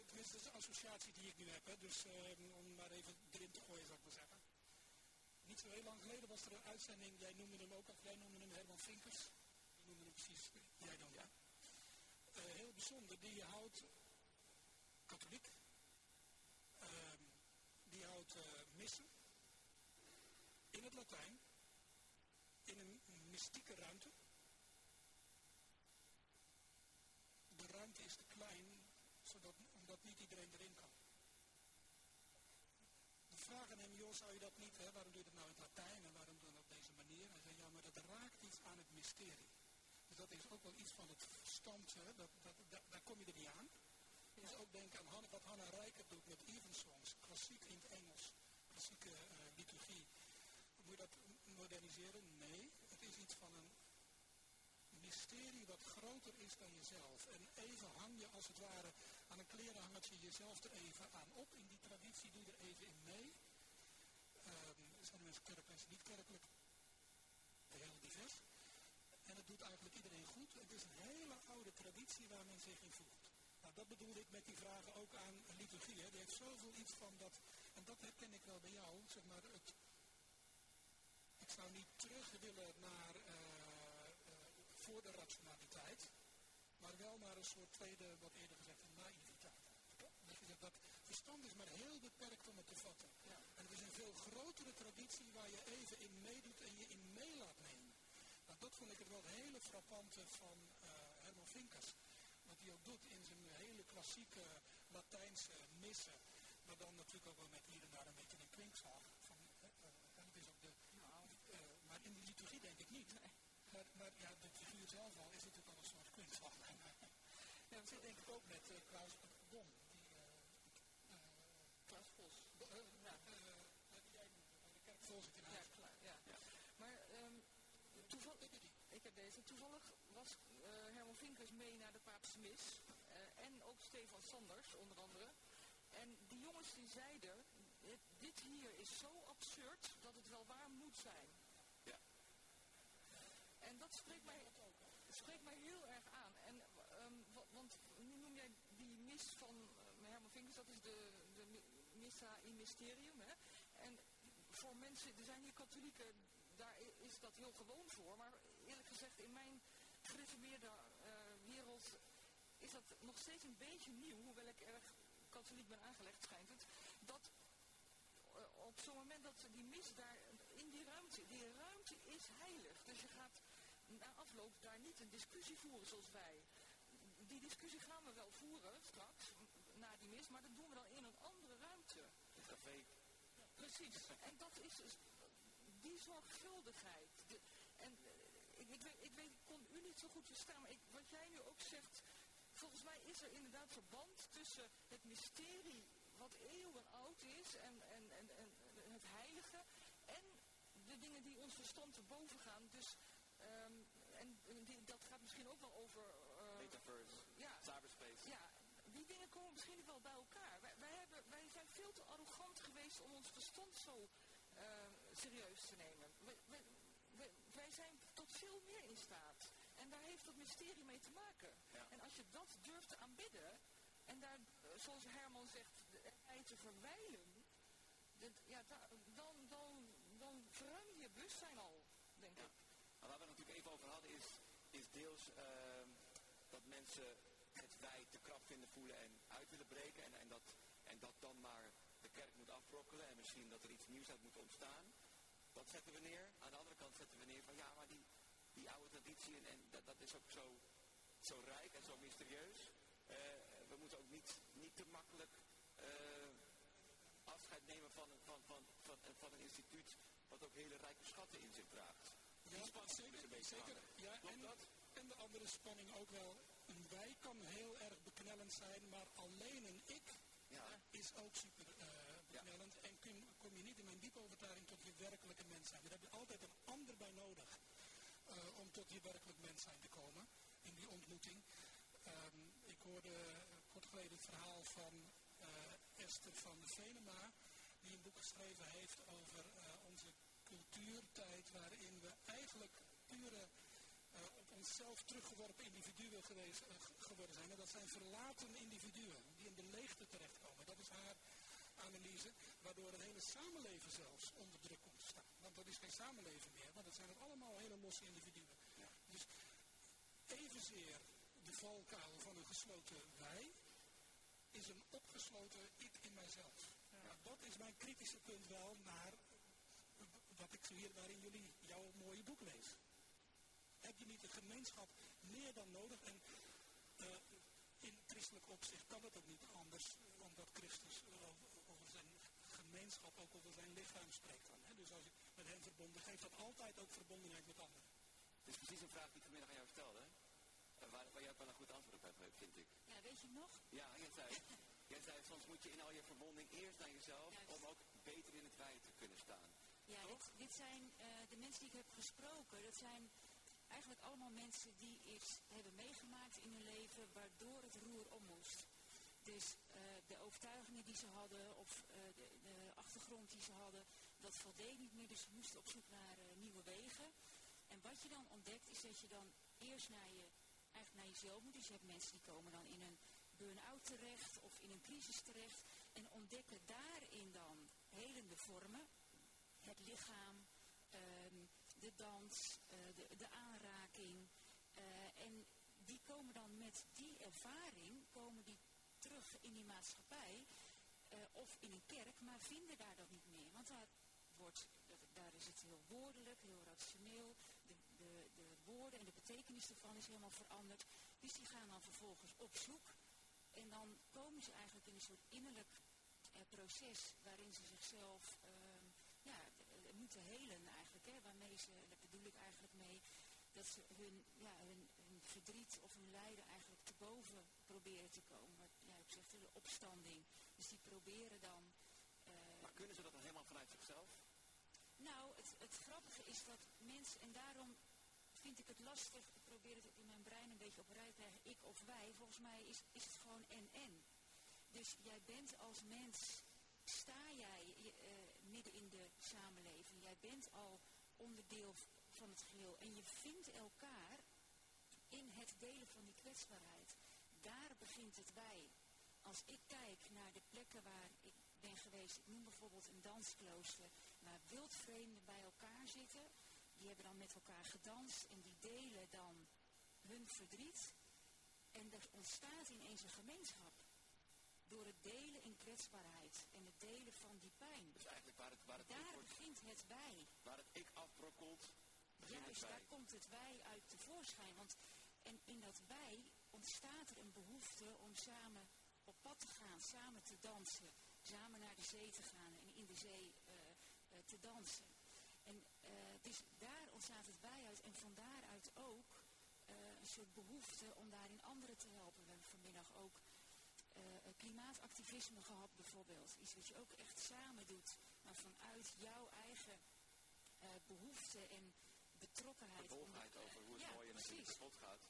Tenminste, dat is de associatie die ik nu heb. Hè. Dus uh, om maar even erin te gooien, zou ik maar zeggen. Niet zo heel lang geleden was er een uitzending, jij noemde hem ook, of jij noemde hem Herman Vinkers. Die noemde hem precies, jij dan, ja. Uh, heel bijzonder, die houdt katholiek. Uh, die houdt uh, missen. In het Latijn. In een mystieke ruimte. De ruimte is te klein, zodat, omdat niet iedereen erin kan. Vragen hem, joh, zou je dat niet, hè, waarom doe je dat nou in het Latijn en waarom je dat op deze manier? Hij zei, ja, maar dat raakt iets aan het mysterie. Dus dat is ook wel iets van het verstand, hè, dat, dat, dat, daar kom je er niet aan. Dus ook denken aan Hanna, wat Hanna Rijker doet met evensongs, klassiek in het Engels, klassieke uh, liturgie. Moet je dat moderniseren? Nee, het is iets van een mysterie wat groter is dan jezelf. En even hang je als het ware aan een klerenhangertje jezelf er even aan op. In die traditie doe je er even in mee. Um, er zijn mensen kerkelijk, mensen niet kerkelijk. Heel divers. En het doet eigenlijk iedereen goed. Het is een hele oude traditie waar men zich in voelt. Nou, dat bedoelde ik met die vragen ook aan liturgie. Hè. Die heeft zoveel iets van dat, en dat herken ik wel bij jou, zeg maar, het, ik zou niet terug willen naar uh, uh, voor de rationaliteit, maar wel naar een soort tweede, wat eerder gezegd, je dat verstand is maar heel beperkt om het te vatten. Ja. En het is een veel grotere traditie waar je even in meedoet en je in mee laat nemen. Nou, dat vond ik het wel het hele frappante van uh, Herman Vinkers. Wat hij ook doet in zijn hele klassieke Latijnse missen. Maar dan natuurlijk ook wel met hier en daar een beetje een kwinkslag. Van, uh, en het is ook de, uh, maar in de liturgie denk ik niet. Nee. Maar, maar, ja, de figuur zelf al is natuurlijk al een soort kwinkslag. ja, dat zit denk ik ook met Klaus Dom. Die, Klaus Vos. ja, die jij noemde, in ja, klaar, ja. ja. Maar um, toevallig, ik heb deze, toevallig was uh, Herman Vinkers mee naar de Paapse Mis. Uh, en ook Stefan Sanders, onder andere. En die jongens die zeiden, dit, hier is zo absurd dat het wel waar moet zijn. Ja. En dat spreekt mij, spreekt mij heel erg aan. En, um, want nu noem jij die mis van uh, Herman Vinkers, dat is de, de Missa in Mysterium. Hè? En voor mensen, er zijn hier katholieken, daar is dat heel gewoon voor. Maar eerlijk gezegd, in mijn gereformeerde uh, wereld is dat nog steeds een beetje nieuw, hoewel ik erg katholiek ben aangelegd, schijnt het, dat uh, op zo'n moment dat die mis daar in die ruimte, die ruimte is heilig. Dus je gaat na afloop daar niet een discussie voeren zoals wij. Die discussie gaan we wel voeren straks, na die mis, maar dat doen we dan in een andere ruimte. Een café. Precies. en dat is dus die zorgvuldigheid. De, en uh, ik, ik, weet, ik weet, ik kon u niet zo goed verstaan, maar ik, wat jij nu ook zegt, volgens mij is er inderdaad verband tussen het mysterie wat eeuwen oud is en, en, en, en het heilige en de dingen die ons verstand te boven gaan. Dus, um, en die, dat gaat misschien ook wel over... Uh, Metaverse, ja. Komen misschien wel bij elkaar. Wij, wij, hebben, wij zijn veel te arrogant geweest om ons verstand zo uh, serieus te nemen. Wij, wij, wij, zijn tot veel meer in staat. En daar heeft dat mysterie mee te maken. Ja. En als je dat durft te aanbidden, en daar, zoals Herman zegt, erbij te verwijlen, dat, ja, da, dan, dan, dan verruim je bewustzijn al, denk Ja. ik. Maar waar we het natuurlijk even over hadden is, is deels ehm, dat mensen wij te krap vinden voelen en uit willen breken. En, en, dat, en dat dan maar de kerk moet afbrokkelen en misschien dat er iets nieuws uit moet ontstaan. Dat zetten we neer. Aan de andere kant zetten we neer van ja, maar die, die oude traditie en, en dat, dat is ook zo, zo rijk en zo mysterieus. Eh, we moeten ook niet, niet te makkelijk eh, afscheid nemen van, een- van, van, van, van een instituut wat ook hele rijke schatten in zich draagt. Ja, zeker. zeker. Ja, en, dat? en de andere spanning ook wel. Een wij kan heel erg beknellend zijn, maar alleen een ik Ja. is ook super eh, beknellend. En kun, kom je niet in mijn diepe overtuiging tot je werkelijke mens zijn. Daar heb je altijd een ander bij nodig eh, om tot je werkelijk mens zijn te komen. In die ontmoeting. Ehm, ik hoorde kort geleden het verhaal van eh, Esther van de Venema. Die een boek geschreven heeft over onze cultuurtijd. Waarin we eigenlijk pure onszelf teruggeworpen individuen geweest, eh, geworden zijn. En dat zijn verlaten individuen die in de leegte terechtkomen. Dat is haar analyse, waardoor het hele samenleven zelfs onder druk komt te staan. Want dat is geen samenleving meer, want dat zijn het allemaal hele losse individuen. Dus evenzeer de valkuil van een gesloten wij is een opgesloten ik in mijzelf. Nou, dat is mijn kritische punt wel naar eh, wat ik hier waarin jullie jouw mooie boek lees. Heb je niet de gemeenschap meer dan nodig? En eh, in christelijk opzicht kan het ook niet anders, omdat Christus over, zijn gemeenschap, ook over zijn lichaam spreekt dan. Hè? Dus als je met hem verbonden, geeft dat altijd ook verbondenheid met anderen. Het is precies een vraag die ik vanmiddag aan jou vertelde. hè? Waar, waar jij ook wel een goed antwoord op hebt, vind ik. Ja, weet je nog? Ja, jij zei, jij zei soms moet je in al je verwonding eerst naar jezelf Juist. om ook beter in het wij te kunnen staan. Ja, dit, dit zijn eh, de mensen die ik heb gesproken. Dat zijn eigenlijk allemaal mensen die iets hebben meegemaakt in hun leven waardoor het roer om moest. Dus eh, de overtuigingen die ze hadden of eh, de, de achtergrond die ze hadden, dat voldeed niet meer. Dus ze moesten op zoek naar eh, nieuwe wegen. En wat je dan ontdekt is dat je dan eerst naar, je, eigenlijk naar jezelf moet. Dus je hebt mensen die komen dan in een burn-out terecht of in een crisis terecht. En ontdekken daarin dan helende vormen het lichaam, ehm, de dans, eh, de, de aanraking. eh, en die komen dan met die ervaring, komen die terug in die maatschappij eh, of in een kerk, maar vinden daar dat niet meer. Want daar, wordt, daar is het heel woordelijk, heel rationeel. De, de, de woorden en de betekenis ervan is helemaal veranderd. Dus die gaan dan vervolgens op zoek. En dan komen ze eigenlijk in een soort innerlijk proces waarin ze zichzelf ehm, ja, moeten helen eigenlijk. Hè, waarmee ze, daar bedoel ik eigenlijk mee, dat ze hun, ja, hun, hun verdriet of hun lijden eigenlijk te boven proberen te komen. Wat jij ook zegt, de opstanding. Dus die proberen dan... eh, Maar kunnen ze dat dan helemaal vanuit zichzelf? nou, het, het grappige is dat mensen, en daarom vind ik het lastig, ik probeer het ook in mijn brein een beetje op rij te krijgen, ik of wij, volgens mij is, is het gewoon en-en. Dus jij bent als mens, sta jij je, eh, midden in de samenleving, jij bent al onderdeel van het geheel en je vindt elkaar in het delen van die kwetsbaarheid. Daar begint het wij. Als ik kijk naar de plekken waar ik ben geweest, ik noem bijvoorbeeld een dansklooster, waar wildvreemden bij elkaar zitten, die hebben dan met elkaar gedanst en die delen dan hun verdriet. En er ontstaat ineens een gemeenschap. Door het delen in kwetsbaarheid en het delen van die pijn. Dus eigenlijk waar het, waar het, Daar begint het wij. waar het ik afbrokkelt, begint Juist, het daar bij. komt het wij uit tevoorschijn. Want en in dat wij ontstaat er een behoefte om samen op pad te gaan, samen te dansen, samen naar de zee te gaan en in de zee eh, eh, te dansen. En eh, dus daar ontstaat het wij uit en van daaruit ook een soort behoefte om daarin anderen te helpen. We hebben vanmiddag ook klimaatactivisme gehad bijvoorbeeld. Iets wat je ook echt samen doet, maar vanuit jouw eigen eh, behoefte en betrokkenheid. eh, over hoe het ja, mooi en natuurlijk precies. kapot gaat.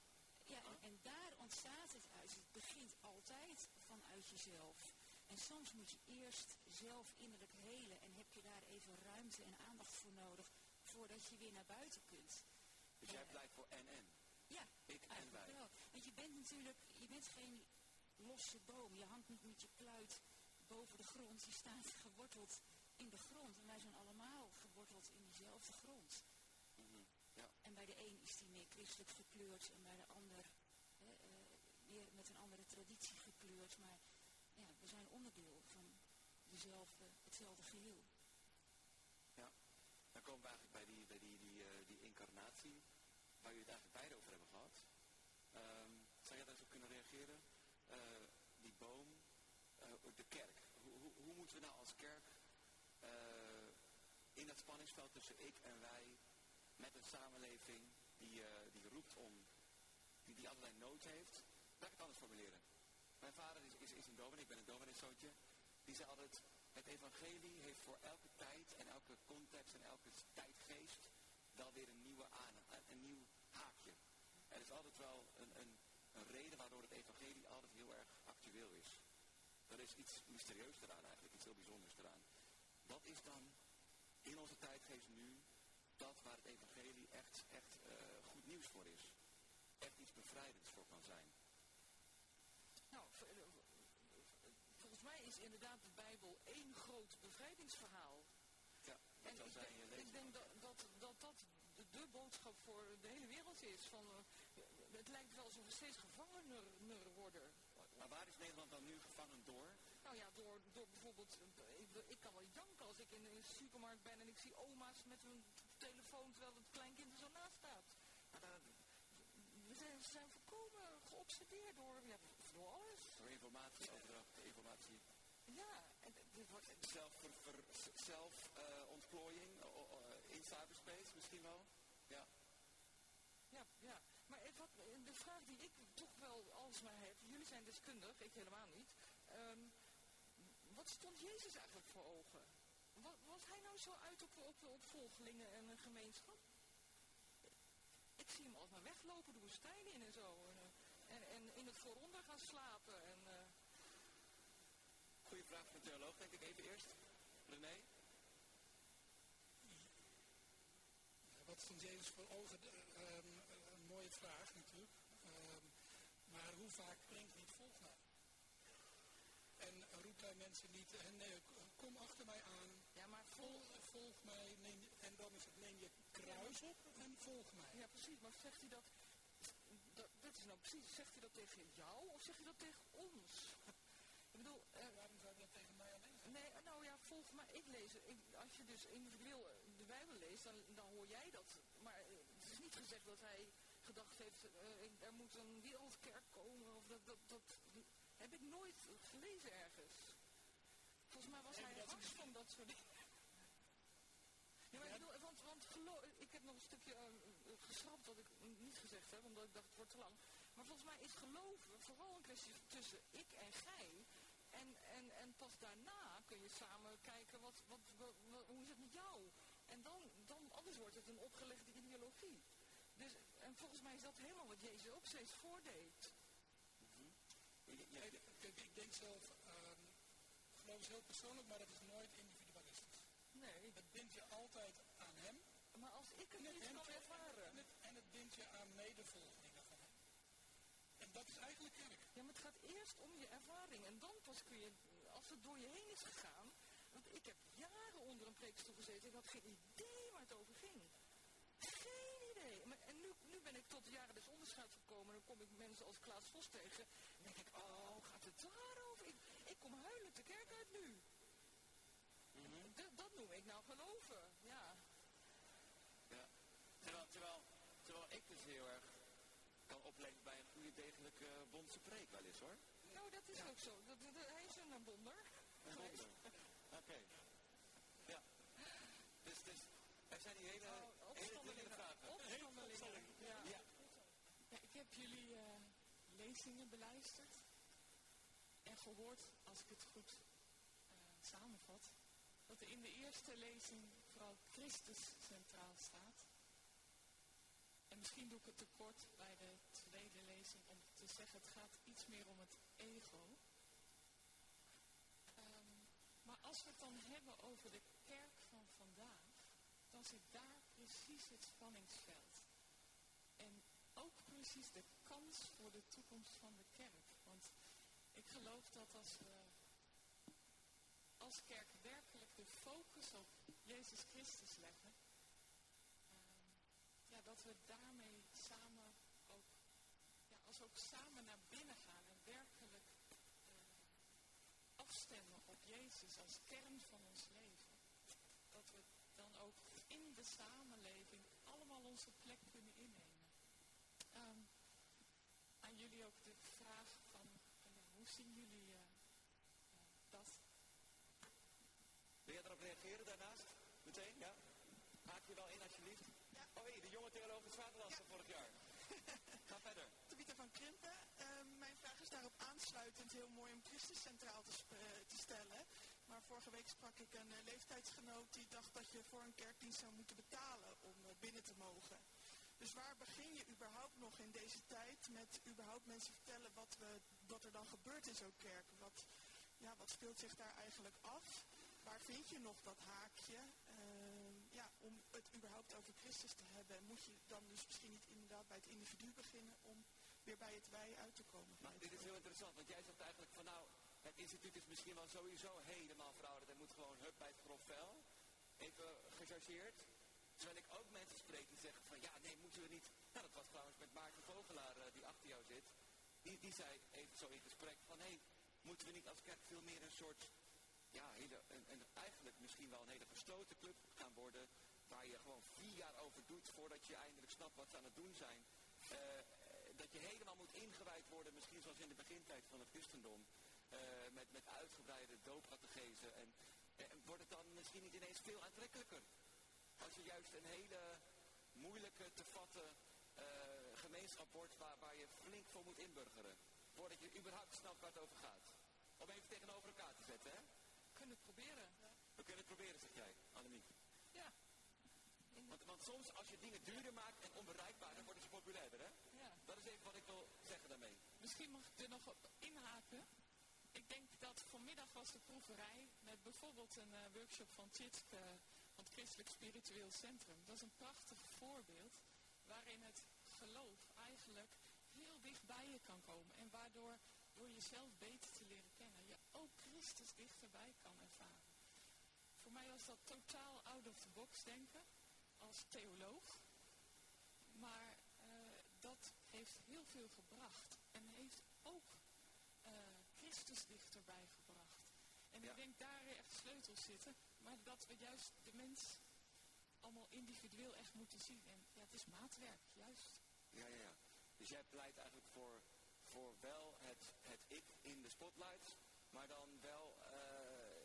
Ja, en, en daar ontstaat het uit. Het begint altijd vanuit jezelf. En soms moet je eerst zelf innerlijk helen en heb je daar even ruimte en aandacht voor nodig voordat je weer naar buiten kunt. Dus jij Eh, pleit voor en-en. Ja, Ik en wij. wel. Want je bent natuurlijk, je bent geen losse boom. Je hangt niet met je kluit boven de grond. Je staat geworteld in de grond. En wij zijn allemaal geworteld in diezelfde grond. Mhm, Ja. En bij de een is die meer christelijk gekleurd en bij de ander hè, eh, meer met een andere traditie gekleurd. Maar ja, we zijn onderdeel van dezelfde, hetzelfde geheel. Dan komen we eigenlijk bij die, bij die, die, eh, die incarnatie, waar jullie het eigenlijk beide over hebben gehad. Ehm, zou jij daar eens op kunnen reageren? Eh, die boom, eh, de kerk. Hoe, hoe, moeten we nou als kerk eh, in dat spanningsveld tussen ik en wij, met een samenleving die, die roept om, die, die allerlei nood heeft. Laat ik het anders formuleren. Mijn vader is, is, is een dominee, ik ben een domineeszoontje. Die zei altijd, het evangelie heeft voor elke tijd en elke context en elke tijdgeest wel weer een, nieuwe aan, een nieuw haakje. Er is altijd wel een, een, een reden waardoor het evangelie altijd heel erg actueel is. Er is iets mysterieus eraan eigenlijk, iets heel bijzonders eraan. Wat is dan in onze tijdgeest nu dat waar het evangelie echt, echt eh, goed nieuws voor is? Echt iets bevrijdends voor kan zijn? Nou, eh, volgens mij is inderdaad de Bijbel één groot bevrijdingsverhaal. Ja, En ik, denk- ik denk dat dat, dat, dat de, de boodschap voor de hele wereld is. Van, eh, het lijkt wel alsof we steeds gevangener worden. Maar waar is Nederland dan nu gevangen door? Nou ja, door, door bijvoorbeeld, eh, ik, ik kan wel janken als ik in een supermarkt ben en ik zie oma's met hun telefoon terwijl het kleinkind er zo naast staat. Dan- we zijn, zijn volkomen geobsedeerd door, ja, door alles. Door informatieoverdracht, informatie. Ja, en dit wordt, Zelf, ver, ver, zelf eh, ontplooiing eh, in cyberspace misschien wel. Maar het, wat, de vraag die ik toch wel alsmaar heb, jullie zijn deskundig, ik helemaal niet. Ehm, wat stond Jezus eigenlijk voor ogen? Wa- was hij nou zo uit op, op, op volgelingen en een gemeenschap? Ik zie hem alsmaar weglopen de woestijn in en zo. En, eh, en, en in het vooronder gaan slapen. En, eh, Goeie vraag voor de theoloog, denk ik even eerst. René? Wat stond Jezus voor ogen? De- ehm, mooie vraag natuurlijk. Ehm, maar hoe vaak klinkt niet volg mij? En roept hij mensen niet, eh, nee, k- kom achter mij aan, ja, maar vol, volg, volg mij, neem, je- en dan is het neem je kruis op en volg mij. ja, precies. Maar zegt hij dat, dat, dat is nou precies, zegt hij dat tegen jou of zegt hij dat tegen ons? ik bedoel, eh, Waarom zou je dat tegen mij alleen zeggen? Nee, nou ja, volgens mij, ik lees, ik, als je dus individueel eh, de Bijbel leest, dan, dan hoor jij dat. Maar eh, het is niet gezegd dat hij gedacht heeft, eh, er moet een wereldkerk komen. Of dat, dat, dat heb ik nooit gelezen ergens. Volgens mij was Nee, hij een- van dat soort dingen. Ja, maar ik bedoel, want, want ik heb nog een stukje eh, geschrapt wat ik niet gezegd heb, omdat ik dacht het wordt te lang. Maar volgens mij is geloven vooral een kwestie tussen ik en gij. En, en, en pas daarna kun je samen kijken, wat, wat, wat, wat- hoe is het met jou? En dan, dan, anders wordt het een opgelegde ideologie. Dus, en volgens mij is dat helemaal wat Jezus ook steeds voordeed. Je- kijk, ik denk zelf, ehm geloof is heel persoonlijk, maar dat is nooit individualistisch. Nee, Het bindt je altijd aan hem maar als ik het en het, niet kan ervaren. en het, en het bindt je aan medevolgelingen van hem. En dat is eigenlijk kerk. Ja, maar het gaat eerst om je ervaring. En dan pas kun je, als het door je heen is gegaan. Want ik heb jaren onder een preekstoel gezeten. Ik had geen idee waar het over ging. En nu, nu ben ik tot de jaren des onderscheids gekomen. En dan kom ik mensen als Klaas Vos tegen. En denk ik, oh, gaat het daarover? Ik, ik kom huilend de kerk uit nu. Mhm. Dat noem ik nou geloven. Ja. Ja. Terwijl, terwijl, terwijl ik dus heel erg kan opleven bij een goede degelijke uh, bondse preek wel eens hoor. Nou, dat is ook zo. Dat, dat- hij is een wonder. Oké. Ja. Dus, dus er zijn die hele, Oh, hele opstandelingen. dringende vragen. Ja, ik heb jullie eh, lezingen beluisterd en gehoord, als ik het goed eh, samenvat, dat er in de eerste lezing vooral Christus centraal staat. En misschien doe ik het tekort bij de tweede lezing om te zeggen, het gaat iets meer om het ego. Ehm, maar als we het dan hebben over de kerk van vandaag, dan zit daar precies het spanningsveld. Precies de kans voor de toekomst van de kerk. Want ik geloof dat als we als kerk werkelijk de focus op Jezus Christus leggen, ehm, ja, dat we daarmee samen ook, ja, als we ook samen naar binnen gaan en werkelijk eh, afstemmen op Jezus als kern van ons leven, dat we dan ook in de samenleving allemaal onze plek kunnen jullie ook de vraag van, hoe zien jullie eh, eh, dat? Wil jij erop reageren daarnaast? Meteen, ja? Haak je wel in alsjeblieft? Ja. Oh hé, de jonge theoloog is vaderland van vorig jaar. Ga verder. Tabitha van Krimpen, ehm, mijn vraag is daarop aansluitend heel mooi om Christus centraal te, eh, te stellen. Maar vorige week sprak ik een leeftijdsgenoot die dacht dat je voor een kerkdienst zou moeten betalen om binnen te mogen. Dus waar begin je überhaupt nog in deze tijd met überhaupt mensen vertellen wat, er dan gebeurt in zo'n kerk? Wat, ja, wat speelt zich daar eigenlijk af? Waar vind je nog dat haakje? Ehm, ja, om het überhaupt over Christus te hebben, moet je dan dus misschien niet inderdaad bij het individu beginnen om weer bij het wij uit te komen. Maar dit is heel interessant, want jij zegt eigenlijk van nou, het instituut is misschien wel sowieso helemaal verouderd en moet gewoon hup bij het grof vel. Even gechargeerd. Terwijl ik ook mensen spreek die zeggen van ja, nee, moeten we niet. Nou, dat was trouwens met Maarten Vogelaar eh, die achter jou zit. Die, die zei even zo in gesprek van hé, hey, moeten we niet als kerk veel meer een soort, ja, hele, een, een, eigenlijk misschien wel een hele gesloten club gaan worden. Waar je gewoon vier jaar over doet voordat je eindelijk snapt wat ze aan het doen zijn. Eh, dat je helemaal moet ingewijd worden, misschien zoals in de begintijd van het christendom. eh, met, met uitgebreide doopcategese. En, en wordt het dan misschien niet ineens veel aantrekkelijker? Als je juist een hele moeilijke te vatten eh, gemeenschap wordt waar, waar je flink voor moet inburgeren. Voordat je überhaupt snapt waar het over gaat. Om even tegenover elkaar te zetten, hè? We kunnen het proberen. We kunnen het proberen, zeg jij, Annemiek. Ja. Want, want soms als je dingen duurder maakt en onbereikbaar, dan worden ze populairder, hè? ja. Dat is even wat ik wil zeggen daarmee. Misschien mag ik er nog op inhaken. Ik denk dat vanmiddag was de proeverij met bijvoorbeeld een eh, workshop van Tjitske Christelijk Spiritueel Centrum. Dat is een prachtig voorbeeld waarin het geloof eigenlijk heel dicht bij je kan komen. En waardoor door jezelf beter te leren kennen, je ook Christus dichterbij kan ervaren. Voor mij was dat totaal out of the box denken als theoloog. Maar eh, dat heeft heel veel gebracht. En heeft ook eh, Christus dichterbij gebracht. En Ja. ik denk daar echt sleutels zitten. Maar dat we juist de mens allemaal individueel echt moeten zien. En ja, het is maatwerk, juist. Ja, ja, ja. Dus jij pleit eigenlijk voor, voor wel het, het ik in de spotlight, maar dan wel... eh,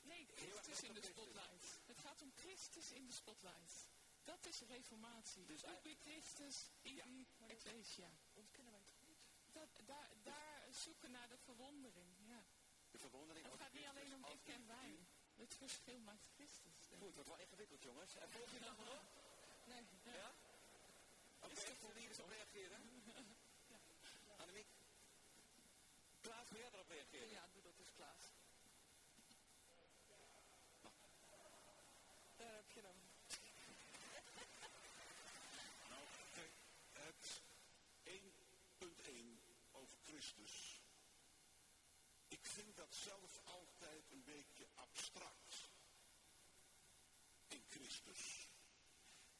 Nee, Christus in de Christus. spotlight. Het gaat om Christus in de spotlight. Dat is reformatie. Dus Ubi Christus, ibi ecclesia. Ontkennen wij het goed? Dat, daar, daar zoeken naar de verwondering, ja. De verwondering Het gaat niet alleen om ik en individu. wij. Het verschil maakt Christus. ik. Goed, wordt wel ingewikkeld, jongens. En volg je nog op? Nee, ja. Ja? Oké, zullen we hier eens op reageren? Annemiek? Klaas, wil jij erop reageren? ja, doe dat eens, Klaas. Daar heb je hem. Nou, kijk, het 1.1 over Christus. Ik vind dat zelf altijd een beetje abstract. In Christus.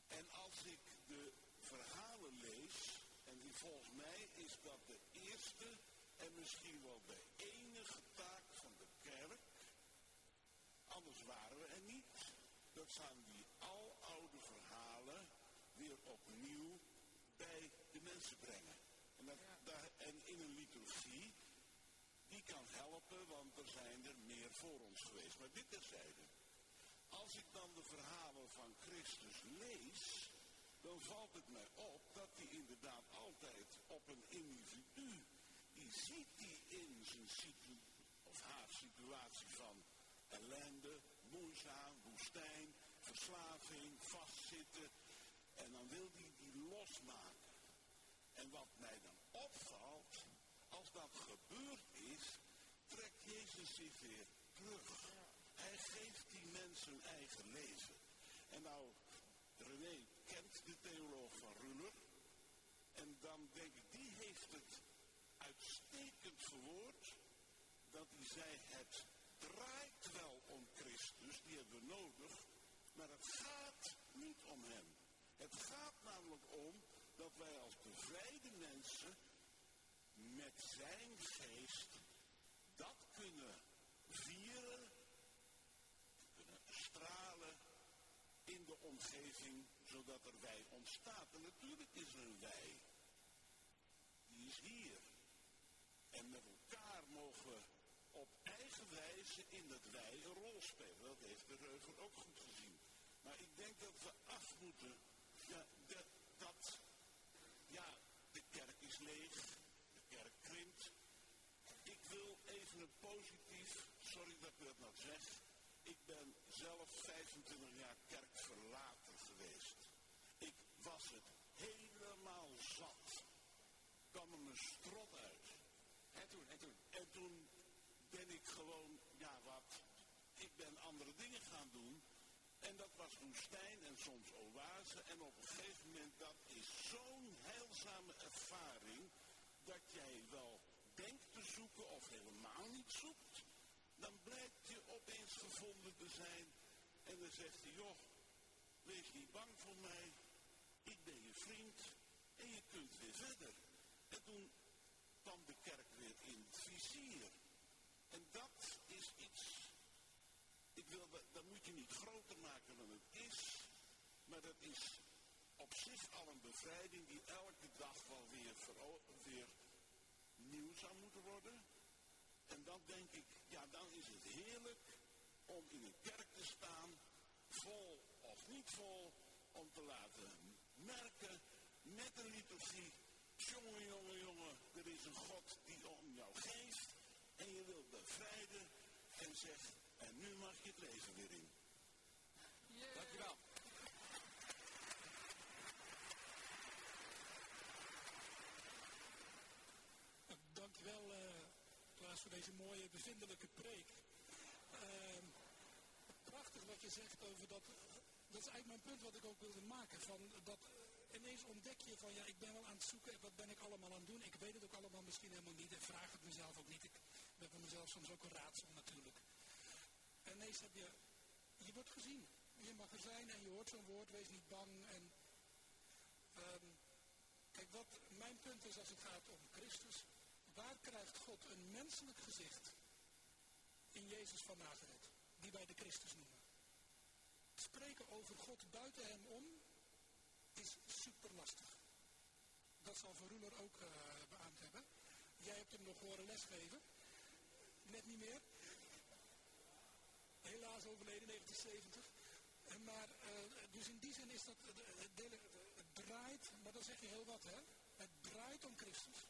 En als ik de verhalen lees, en die volgens mij is dat de eerste en misschien wel de enige taak van de kerk. Anders waren we er niet. Dat zijn die aloude verhalen weer opnieuw bij de mensen brengen. En, dat, daar, en in een liturgie, kan helpen, want er zijn er meer voor ons geweest. Maar dit terzijde. Als ik dan de verhalen van Christus lees, dan valt het mij op dat hij inderdaad altijd op een individu, die ziet die in zijn situ of haar situatie van ellende, moeizaam, woestijn, verslaving, vastzitten. En dan wil hij die losmaken. En wat mij dan opvalt, dat gebeurd is, trekt Jezus zich weer terug. Hij geeft die mensen eigen leven. En nou, René kent de theoloog van Ruller. En dan denk ik, die heeft het uitstekend verwoord. Dat hij zei, het draait wel om Christus, die hebben we nodig. Maar het gaat niet om hem. Het gaat namelijk om dat wij als bevrijde mensen zijn geest dat kunnen vieren, kunnen stralen in de omgeving, zodat er wij ontstaat. En natuurlijk is er een wij. Die is hier. En met elkaar mogen we op eigen wijze in dat wij een rol spelen. Dat heeft de Reuver ook goed gezien. Maar ik denk dat we af moeten, ja, dat, ja, de kerk is leeg, de kerk krimpt. Ik wil even een positief, sorry dat ik dat nou zeg, ik ben zelf 25 jaar kerkverlater geweest. Ik was het helemaal zat. kwam er mijn strot uit. En toen, en toen? En toen ben ik gewoon, ja wat, ik ben andere dingen gaan doen. En dat was woestijn en soms oase. En op een gegeven moment, dat is zo'n heilzame ervaring, dat jij wel denkt te zoeken of helemaal niet zoekt. Dan blijkt je opeens gevonden te zijn. En dan zegt hij, joh, wees niet bang voor mij. Ik ben je vriend. En je kunt weer verder. En toen kwam de kerk weer in het vizier. En dat is iets, ik wil, dat, moet je niet groter maken dan het is, maar dat is op zich al een bevrijding die elke dag wel weer, weer nieuw zou moeten worden. En dan denk ik, ja dan is het heerlijk om in een kerk te staan, vol of niet vol, om te laten merken met een liturgie, jongen, jongen, jongen, er is een God die om jou geeft en je wilt bevrijden en zegt, en nu mag je het leven weer in. Dankjewel, uh, Klaas, voor deze mooie, bevindelijke preek. Uh, prachtig wat je zegt over dat. Dat is eigenlijk mijn punt wat ik ook wilde maken. Van dat ineens ontdek je van ja, ik ben wel aan het zoeken. Wat ben ik allemaal aan het doen? Ik weet het ook allemaal misschien helemaal niet. En vraag het mezelf ook niet. Ik ben voor mezelf soms ook een raadsel natuurlijk. En ineens heb je, je wordt gezien. Je mag er zijn en je hoort zo'n woord. Wees niet bang. En, um, kijk, wat mijn punt is als het gaat om Christus. Waar krijgt God een menselijk gezicht? In Jezus van Nazareth. Die wij de Christus noemen. Spreken over God buiten hem om is super lastig. Dat zal Van ook uh, beaamd hebben. Jij hebt hem nog horen lesgeven. Net niet meer. Helaas overleden, 1970. En maar, uh, dus in die zin is dat, het draait, maar dan zeg je heel wat hè. Het draait om Christus.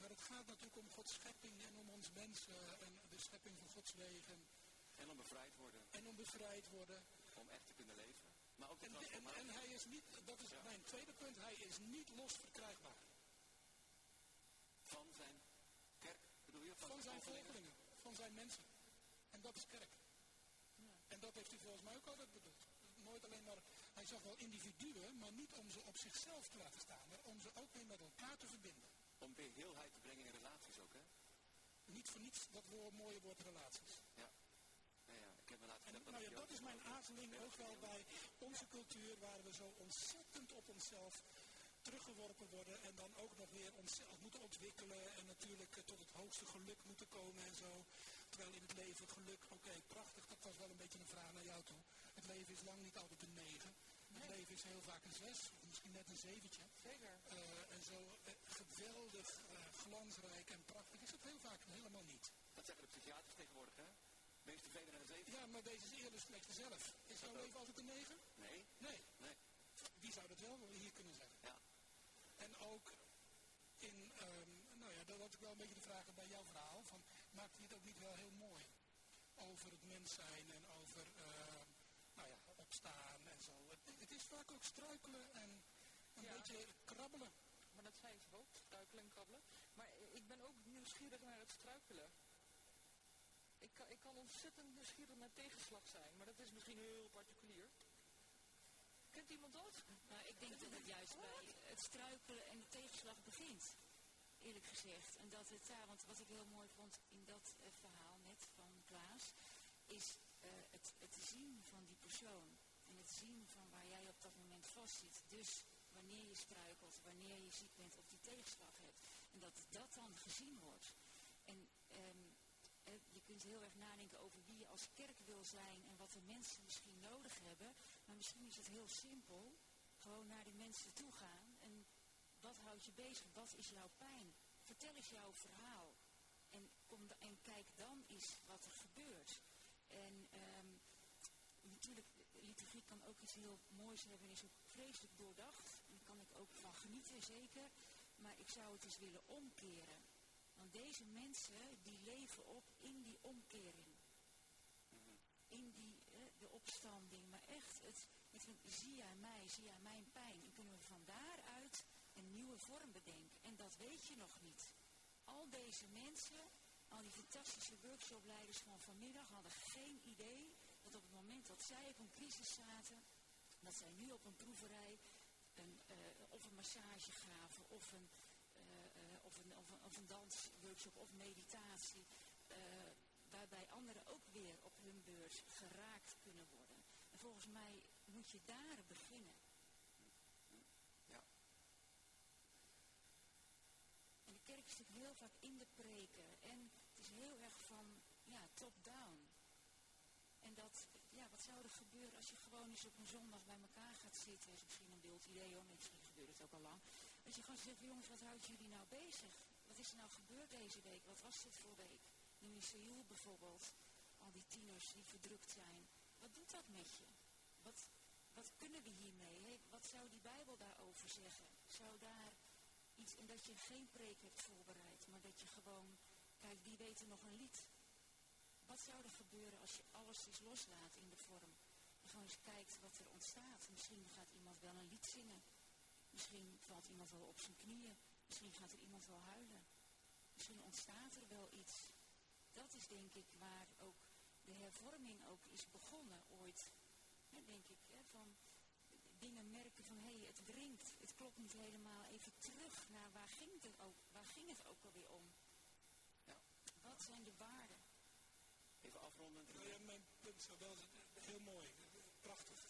Maar het gaat natuurlijk om Gods schepping en om ons mensen en de schepping van Gods wegen. En om bevrijd worden. En om bevrijd worden. Om echt te kunnen leven. Maar ook de en, en, en, hij is niet, dat is ja. mijn tweede punt, hij is niet los verkrijgbaar. Van zijn kerk, bedoel je? Van, van zijn volgelingen, van zijn mensen. En dat is kerk. Ja. En dat heeft hij volgens mij ook altijd bedoeld. Nooit alleen maar, hij zag wel individuen, maar niet om ze op zichzelf te laten staan, maar om ze ook weer met elkaar te verbinden. Om weer heelheid te brengen in relaties ook, hè? Niet voor niets dat woord, mooie woord relaties. Ja. Ja, ja, ik heb me laten en, nou ja, dat is mijn aarzeling ook wel bij onze cultuur, waar we zo ontzettend op onszelf teruggeworpen worden en dan ook nog weer onszelf moeten ontwikkelen en natuurlijk uh, tot het hoogste geluk moeten komen en zo. Terwijl in het leven geluk, oké, okay, prachtig, dat was wel een beetje een vraag naar jou toe. Het leven is lang niet altijd een negen. Het nee. leven is heel vaak een zes, of misschien net een zeventje. Zeker. Uh, en zo uh, geweldig, glansrijk en prachtig is het heel vaak helemaal niet. Dat zeggen de psychiaters tegenwoordig, hè? Meest tevreden naar een 7. Ja, maar deze is eerder slecht zelf. Is jouw leven altijd een 9? Nee. Nee. Nee. Wie zou dat wel hier kunnen zeggen? Ja. En ook in, um, nou ja, dat had ik wel een beetje de vraag bij jouw verhaal. Van, maakt hij het ook niet wel heel mooi? Over het mens zijn en over, uh, nou ja, opstaan en. Het, is vaak ook struikelen en een ja. beetje krabbelen. Maar dat zei ik ook, struikelen en krabbelen. Maar ik ben ook nieuwsgierig naar het struikelen. Ik kan, ik kan ontzettend nieuwsgierig naar tegenslag zijn, maar dat is misschien heel particulier. Kent iemand dat? Nou, ik denk dat het juist bij het struikelen en de tegenslag begint. Eerlijk gezegd. En dat het daar, want wat ik heel mooi vond in dat uh, verhaal net van Klaas, is uh, het, het zien van die persoon. En het zien van waar jij op dat moment vastzit. Dus wanneer je struikelt, wanneer je ziek bent of die tegenslag hebt. En dat dat dan gezien wordt. En ehm, eh, je kunt heel erg nadenken over wie je als kerk wil zijn en wat de mensen misschien nodig hebben. Maar misschien is het heel simpel. Gewoon naar die mensen toe gaan. En wat houdt je bezig? Wat is jouw pijn? Vertel eens jouw verhaal. En, kom en kijk dan eens wat er gebeurt. En natuurlijk, liturgie kan ook iets heel moois hebben en is ook vreselijk doordacht. Daar kan ik ook van genieten, zeker. Maar ik zou het eens willen omkeren. Want deze mensen, die leven op in die omkering. In die, eh, de opstanding. Maar echt, het, het zie jij mij, zie jij mijn pijn. En kunnen we van daaruit een nieuwe vorm bedenken. En dat weet je nog niet. Al deze mensen, al die fantastische workshopleiders van vanmiddag hadden geen idee op het moment dat zij op een crisis zaten, dat zij nu op een proeverij een, uh, of een massage gaven of een, uh, uh, of een, of een, of een dansworkshop of meditatie, waarbij anderen ook weer op hun beurt geraakt kunnen worden. En volgens mij moet je daar beginnen. Ja. En de kerk zit heel vaak in de preken en het is heel erg van ja, top-down. Dat, ja, wat zou er gebeuren als je gewoon eens op een zondag bij elkaar gaat zitten? is misschien een beeld idee hoor, misschien gebeurt het ook al lang. Dat je gewoon zegt, jongens, wat houdt jullie nou bezig? Wat is er nou gebeurd deze week? Wat was dit voor week? Nu in Seoul bijvoorbeeld, al die tieners die verdrukt zijn. Wat doet dat met je? Wat, wat kunnen we hiermee? Wat zou die Bijbel daarover zeggen? Zou daar iets, en dat je geen preek hebt voorbereid, maar dat je gewoon, kijk, wie weet er nog een lied? Wat zou er gebeuren als je alles eens loslaat in de vorm? En gewoon eens kijkt wat er ontstaat. Misschien gaat iemand wel een lied zingen. Misschien valt iemand wel op zijn knieën. Misschien gaat er iemand wel huilen. Misschien ontstaat er wel iets. Dat is denk ik waar ook de hervorming ook is begonnen ooit. He, denk ik, he, van dingen merken van hé, hey, het wringt, het klopt niet helemaal. Even terug naar waar ging het ook, waar ging het ook alweer om? Ja. Wat zijn de waarden? Even afronden. Ja, mijn punt zou wel zijn, heel mooi, prachtig.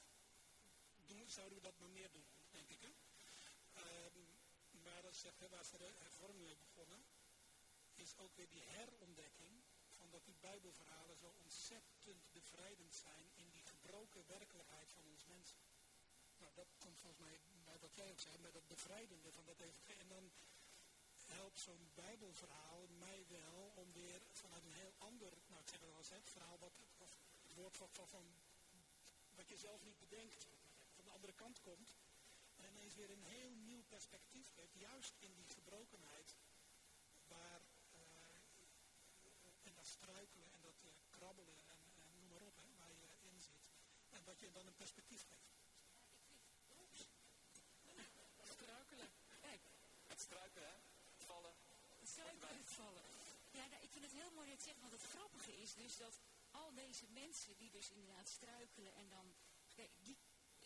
Doen, zouden we dat maar meer doen, denk ik. Hè? Um, maar dat zegt, waar ze de hervorming begonnen, is ook weer die herontdekking van dat die Bijbelverhalen zo ontzettend bevrijdend zijn in die gebroken werkelijkheid van ons mensen. Nou, dat komt volgens mij bij wat jij ook zei, met dat bevrijdende van dat evangelie. En dan helpt zo'n Bijbelverhaal mij wel om weer vanuit een heel ander, nou ik zeg het al eens, het verhaal wat, of het woord van, van, van wat je zelf niet bedenkt, van de andere kant komt. En ineens weer een heel nieuw perspectief geeft, juist in die gebrokenheid, waar, uh, en dat struikelen en dat uh, krabbelen en, en, noem maar op, hè, waar je in zit. En wat je dan een perspectief geeft. Struikelen. Kijk. Het struikelen, hè? Ja, nou, ik vind het heel mooi dat je zegt, want het grappige is dus dat al deze mensen die dus inderdaad struikelen en dan,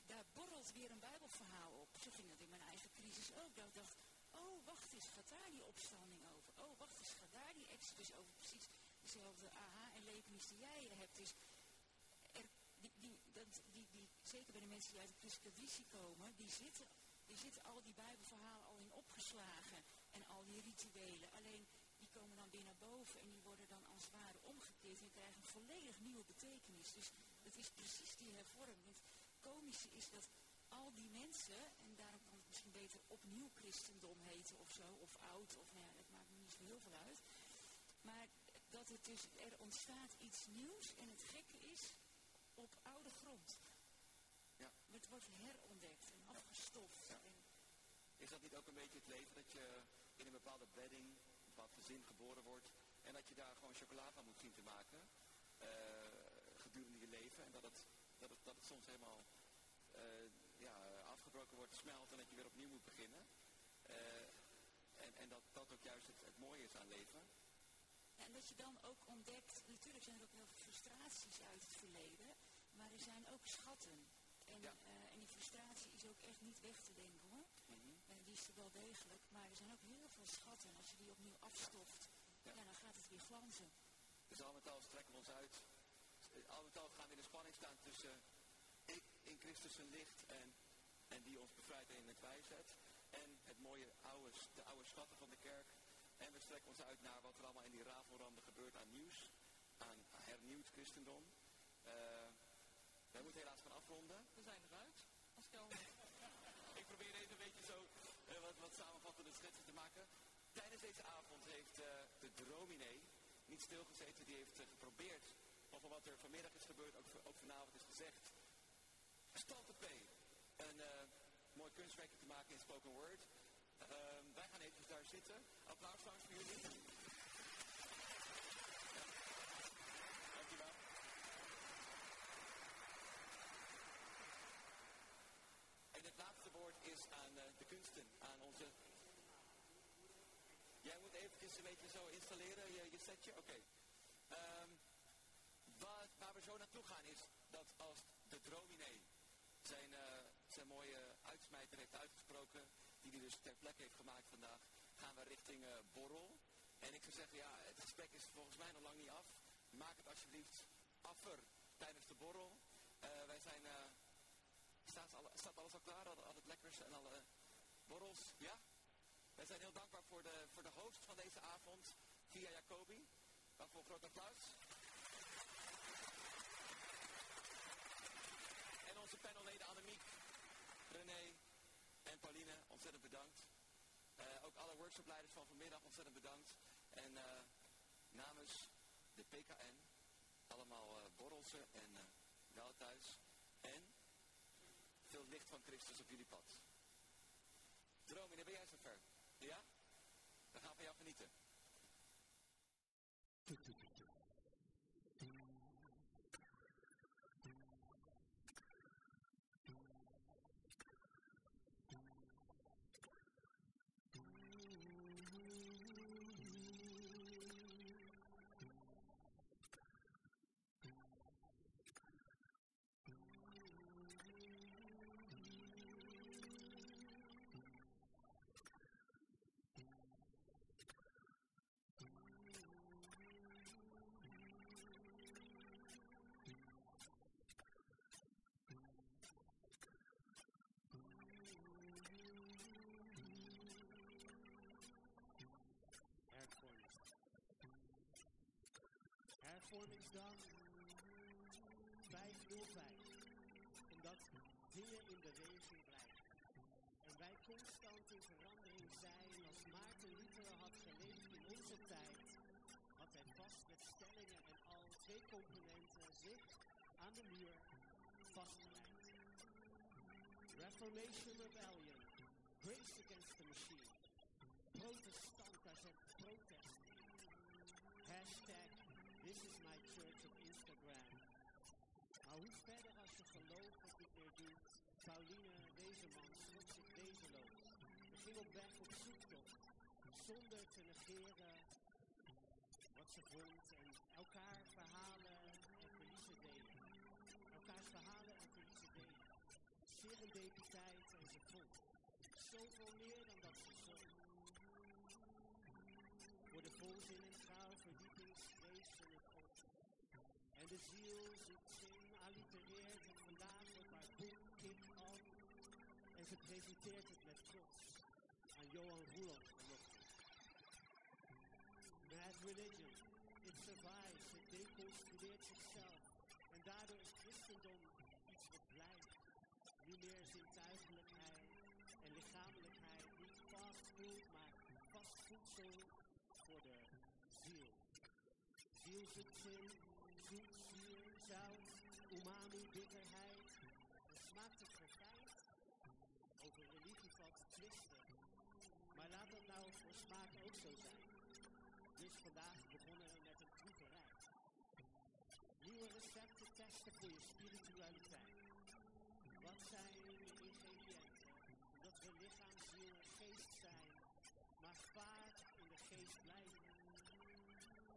daar borrelt weer een bijbelverhaal op. Zo ging dat in mijn eigen crisis ook. Dat ik dacht, oh wacht eens, gaat daar die opstanding over? Oh wacht eens, gaat daar die exodus over? Precies dezelfde aha en levenis die jij hebt. Dus er, die, dat, die, zeker bij de mensen die uit de christelijke traditie komen, die zitten, die zitten al die bijbelverhalen al in opgeslagen. En al die rituelen. Alleen die komen dan weer naar boven en die worden dan als het ware omgekeerd en krijgen een volledig nieuwe betekenis. Dus het is precies die hervorming. Het komische is dat al die mensen, en daarom kan het misschien beter opnieuw christendom heten of zo, of oud, of nou ja, dat maakt me niet zo heel veel uit. Maar dat het dus, er ontstaat iets nieuws en het gekke is, op oude grond. Ja. Het wordt herontdekt en afgestoft. Ja. Is dat niet ook een beetje het leven dat je in een bepaalde bedding, een bepaald gezin geboren wordt en dat je daar gewoon chocola van moet zien te maken uh, gedurende je leven en dat het, dat het, dat het soms helemaal uh, ja, afgebroken wordt, smelt en dat je weer opnieuw moet beginnen. Uh, en, en dat dat ook juist het, het mooie is aan leven. Ja, en dat je dan ook ontdekt, natuurlijk zijn er ook heel veel frustraties uit het verleden, maar er zijn ook schatten. En, Ja. eh, en die frustratie is ook echt niet weg te denken hoor. Eh, die is er wel degelijk, maar er zijn ook heel veel schatten. En als je die opnieuw afstoft, Ja. ja. dan gaat het weer glanzen. Dus al met al strekken we ons uit. Eh, Al met al gaan we in de spanning staan tussen ik in Christus zijn licht en en die ons bevrijdt en in het bijzet. En het mooie oude, de oude schatten van de kerk. En we strekken ons uit naar wat er allemaal in die rafelranden gebeurt aan nieuws, aan hernieuwd christendom. Uh, wij moeten helaas gaan afronden. We zijn eruit. Als ik, ik probeer even een beetje zo uh, wat, samenvattende schetsen te maken. Tijdens deze avond heeft uh, de drominee niet stilgezeten. Die heeft geprobeerd over wat er vanmiddag is gebeurd, ook, vanavond is gezegd. Stalte P. Een mooi kunstwerkje te maken in spoken word. Uh, wij gaan even daar zitten. Applaus voor jullie. Dankjewel. En het laatste woord is aan uh, de kunsten, aan onze... Jij moet eventjes een beetje zo installeren, je, je setje? Oké. Okay. Waar, waar we zo naartoe gaan is dat als de drominee zijn, uh, zijn mooie uitsmijter heeft uitgesproken, die hij dus ter plekke heeft gemaakt vandaag, gaan we richting uh, Borrel. En ik zou zeggen, ja, het gesprek is volgens mij nog lang niet af. Maak het alsjeblieft affer tijdens de borrel. Uh, wij zijn, staat, alle, staat, alles al klaar, al, al het lekkers en alle borrels? Ja? Wij zijn heel dankbaar voor de, voor de host van deze avond, Via Jacobi. Waarvoor een groot applaus. onze panelleden Annemiek, René en Pauline, ontzettend bedankt. Uh, ook alle workshopleiders van vanmiddag ontzettend bedankt. En uh, namens de PKN, allemaal uh, borrelsen en wel thuis. En veel licht van Christus op jullie pad. Dromine, ben jij zover? Ja? We gaan van jou genieten. Hervormingsdag 505. Omdat dingen in beweging blijven. En wij constant in verandering zijn. Als Maarten Luther had geleefd in onze tijd, had hij vast met stellingen en al twee componenten zich aan de muur vastgeleid. Reformation Rebellion, Grace Against the Machine. Protestant, daar zegt protest. Hashtag This is my church Instagram. Maar hoe verder als je geloof het niet meer doet? Pauline Wezenman sloeg zich wezenloos. Ze ging op weg op zoektocht. Zonder te negeren wat ze vond. En elkaar verhalen en verliezen delen. Elkaars verhalen en verliezen delen. Serendipiteit en ze vond. Zoveel meer dan dat ze zong. Voor de volzin de ziel zit in, allitereert het vandaag op boek kick-off. En ze presenteert het met trots aan Johan vanochtend. Mad Religion, it survives, het deconstrueert zichzelf. En daardoor is christendom iets wat blijft. Niet meer zintuigelijkheid en lichamelijkheid, niet fast food, maar vast voedsel voor de ziel. Ziel zoekt zin, zoet, zuur, zout, umami, bitterheid. En smaakt het verfijnd? Over religie valt te twisten. Maar laat dat nou voor smaak ook zo zijn. Dus vandaag begonnen we met een proeverij. Nieuwe recepten testen voor je spiritualiteit. Wat zijn de ingrediënten? Dat we lichaam, ziel en geest zijn, maar vaak in de geest blijven.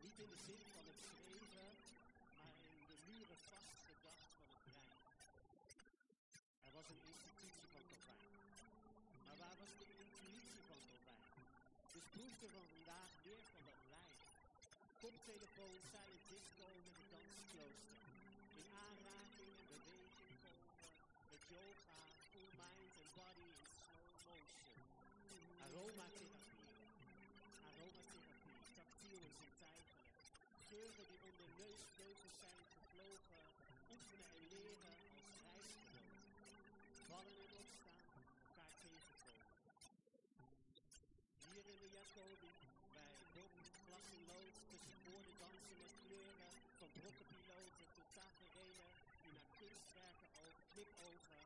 Niet in de zin van het schreven, de muren vastgedacht van het brein. Er was een institutie van Calvijn. Maar waar was de intuïtie van Calvijn? Dus proefden we vandaag weer van dat lijf. Koptelefoon, silent disco met het dansklooster. In aanraking en beweging komen met yoga, full mind en body in slow motion. Aromatherapie. Aromatherapie, tactiel en zintuigelijk. Geuren die onder neusvleugels zijn gevlogen. Oefenen en leren als reisgenoot. Elkaar tegenkomen. Hier in de Jacobi, bij Bob lood, tussen woorden dansen met kleuren, van brokkenpiloten tot taferelen die naar kunstwerken ogen, knipogen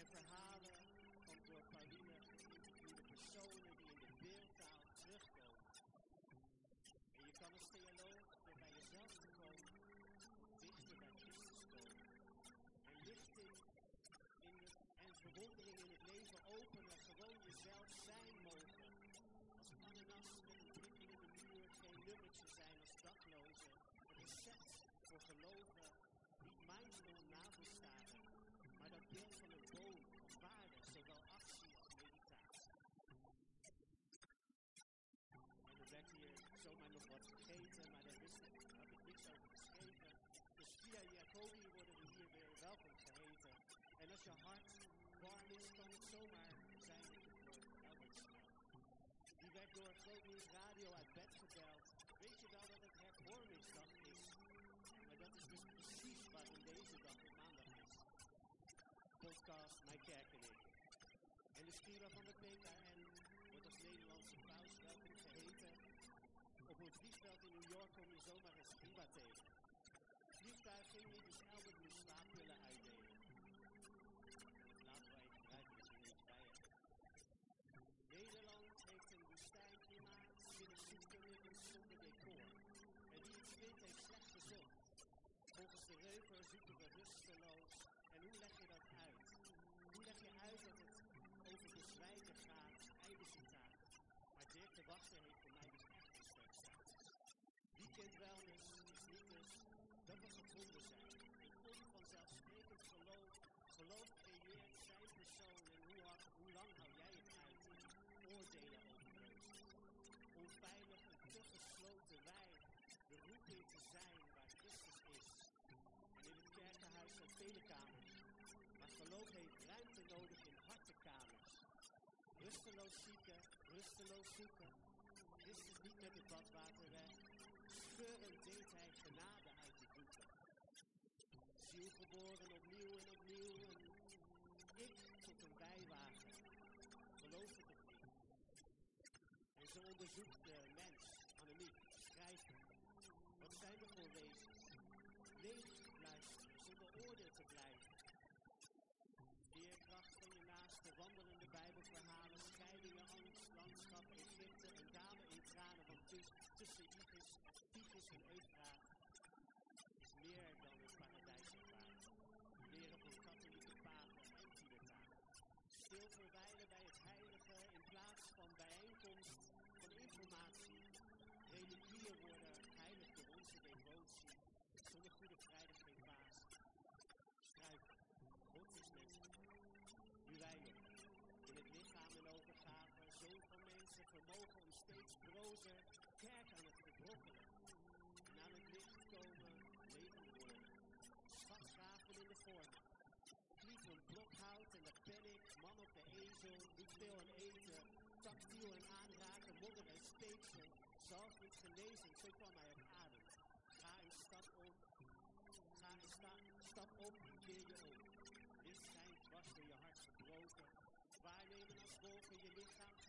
en verhalen van door Pauline geïnterviewde personen die in de beeldtaal terugkomen. En je kan als theoloog door bij jezelf te komen, dichter bij Christus komen. En lichting in het, en verwondering in het leven openen, jezelf zijn mogen. Als een prikkel in de muur geen nummertje zijn als daklozen. Het recept voor geloven, niet mindful navelstaren, maar dat beeld van een boom als waarde, zowel actie als meditatie. En er werd hier zomaar nog wat gegeten, maar daar ik, had ik niks over geschreven. Dus via Jacobi worden we hier weer welkom geheten. En als je hart warm is, kan het zomaar zijn dat je voor Albert snel. Die werd door Groot Nieuws Radio uit bed gebeld. Weet je wel dat het hervormingsdag is? Maar dat is dus precies waarom deze dag maandag is. Podcast Mijn Kerk en ik. En de Spira van de PKN wordt als Nederlandse paus welkom geheten. Op een vliegveld in New York kom je zomaar een Spira tegen. Het vliegtuig ging niet, dus Albert moest slaappillen uitdelen. Laten wij even kijken of er iets bij hebben. Nederland heeft een woestijnklimaat, zinnigziekkundigen zonder decor. En wie iets vindt, heeft slecht gezocht. Reuver zoeken we rusteloos. En hoe leg je dat uit? Hoe leg je uit dat het over de zwijgen gaat, citaat. Maar Dirk de Wachter heeft voor mij dus echt een. Weekend wellness is niet dus dat we gevonden zijn. Een onvanzelfsprekend geloof. Geloof creëert zijn persoon en hoe, hard, hoe lang hou jij het uit in oordelen over reuzen. Onveilig en te gesloten wij, de roeping te zijn waar Christus is. En in het kerkenhuis zijn vele kamers, maar geloof heeft ruimte nodig in hartenkamers. Rusteloos zieken, rusteloos zoeken. Christus niet met het badwater weg. Scheurend deed hij genade uit de boeken. Ziel geboren opnieuw en opnieuw. En ik tot een bijwagen. Geloof het niet? En zo onderzoekt de mens, Annemiek, schrijver. Wat zijn we voor wezens? Levend luisteren, zonder oordeel te blijven. Veerkracht van je naaste, wandelende landschap, Egypte, een dame in tranen, tussen, tussen Tigris, Tigris en Eufraat is meer dan een paradijs ervaart. Leren van katholieke papen en Tibetanen. Stil verwijlen bij het heilige in plaats van bijeenkomst van informatie. Reliquieën worden heilig door onze devotie. Zonder goede vrijdag geen paas. Struiken. God is menselijk. Nu wij nog. In het lichaam en overgave. Zoon van mensen vermogen om steeds. Kerk aan het verbrokkelen. En aan het licht komen. Leven worden. Schatgraven in de vorm. Vliegend blokhout en dat ben ik. Man op de ezel. Niet veel aan eten. Tactiel en aanraken. Modder en speeksel. Zalf met genezing. Zo kwam hij op adem. Ga een stap op. Ga een sta, stap op keer je om. Licht schijnt dwars door je hart gebroken. Waarnemen als wolken je lichaam.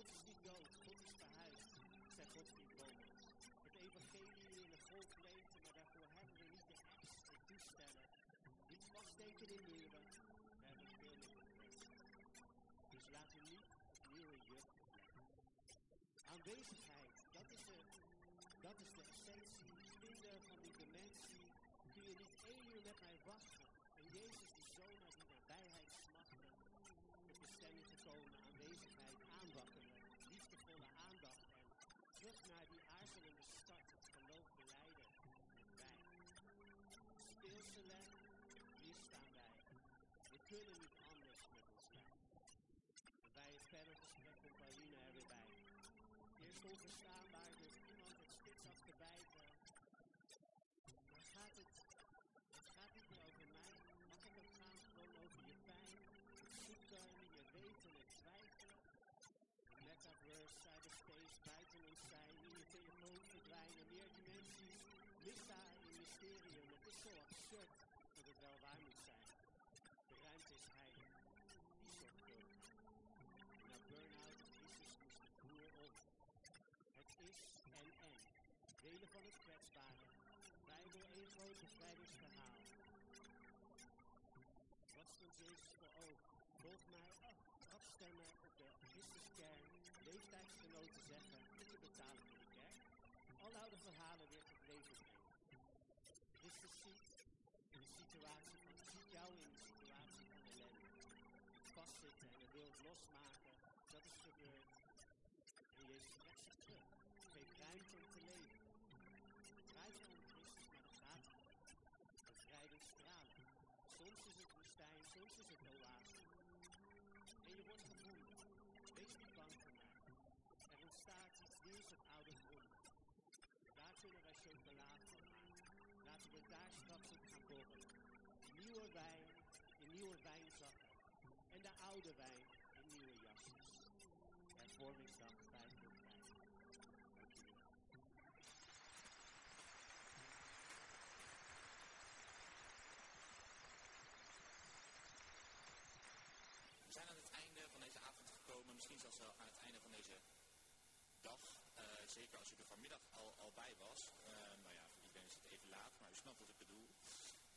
God is niet dood, God is verhuisd, zei Godfried Bomels. Het evangelie in de volkleefde, maar daarvoor hebben we niet de en toestellen. Niet vaststeken in muren, we hebben veel geweest. Dus laten we niet opnieuw in juk Aanwezigheid, dat is, de, dat is de essentie. Vinden van die dimensie kun je niet één uur met mij wachten. En Jezus, de Zoon uit die nabijheid smachten. Met bestemming gekomen, aanwezigheid. En terug naar die aarzelende stad, het geloof beleiden. Wij. Speelse les, hier staan wij. We kunnen niet anders met ons zijn. En bij het verder gesprek van Pauline er weer bij. Eerst onverstaanbaar, dus iemand het spits af te bijten. Maar gaat het, het gaat niet meer over mij. Mag ik het gaan gewoon over je pijn? Het zoeken Missa in mysterium. Het is zo absurd dat het wel waar moet zijn. De ruimte is heilig. Die soort film. Na burn-out moest de boer om. Het is en en. Delen van het kwetsbare. Bijbel één groot bevrijdingsverhaal. Wat stond Jezus voor ogen? Volg mij af. Afstemmen op de Christuskern. Leeftijdsgenoten zeggen, je betalen voor de kerk. Alle oude verhalen weer. Ziet in de situatie van, ziet jou in de situatie van ellende. Vastzitten en het wilt losmaken, dat is gebeurd. En Jezus trekt zich terug. Geeft ruimte om te leven. Draait om Christus, maar dat gaat. Bevrijding stralen. Soms is het woestijn, soms is het oase. En je wordt gevonden. Wees niet bang voor mij. Er ontstaat iets nieuws op oude grond. Daar kunnen wij chocola van maken. Laten we daar straks. Nieuwe wijn in nieuwe wijnzakken. En de oude wijn in nieuwe jasjes. Hervormingsdag 5 tot 5. Dank jullie. We zijn aan het einde van deze avond gekomen, misschien zelfs wel aan het einde van deze dag. Eh, zeker als u er vanmiddag al, al bij was. Eh, nou ja, voor iedereen is het even laat, maar u snapt wat ik bedoel.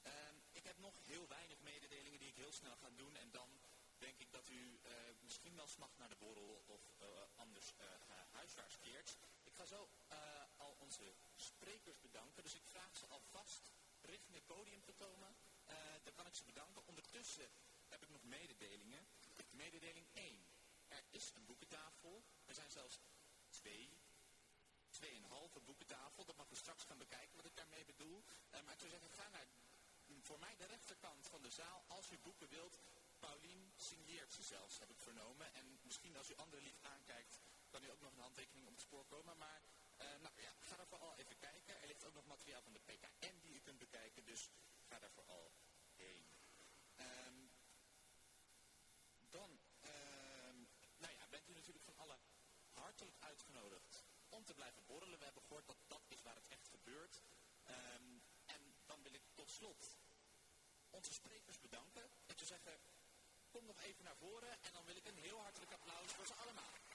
Ehm, ik heb nog heel weinig mededelingen die ik heel snel ga doen. En dan denk ik dat u eh, misschien wel smacht naar de borrel of eh, anders eh, huiswaarts keert. Ik ga zo al onze sprekers bedanken. Dus ik vraag ze alvast richting het podium te komen. Dan kan ik ze bedanken. Ondertussen heb ik nog mededelingen. Mededeling 1. Er is een boekentafel. Er zijn zelfs twee, tweeënhalve boekentafel. Dat mag u straks gaan bekijken wat ik daarmee bedoel. Eh, maar ik zou zeggen, ga naar mm, voor mij de rechterkant van de zaal. Als u boeken wilt, Paulien signeert ze zelfs, heb ik vernomen. En misschien als u anderen lief aankijkt, kan u ook nog een handtekening op het spoor komen. Maar eh, nou ja, ga daar vooral even kijken. Er ligt ook nog materiaal van de PKN die u kunt bekijken. Dus ga daar vooral heen. Ehm, dan, ehm, nou ja, bent u natuurlijk van alle hartelijk uitgenodigd te blijven borrelen. We hebben gehoord dat dat is waar het echt gebeurt. Ehm, en dan wil ik tot slot onze sprekers bedanken. En te zeggen, kom nog even naar voren en dan wil ik een heel hartelijk applaus voor ze allemaal.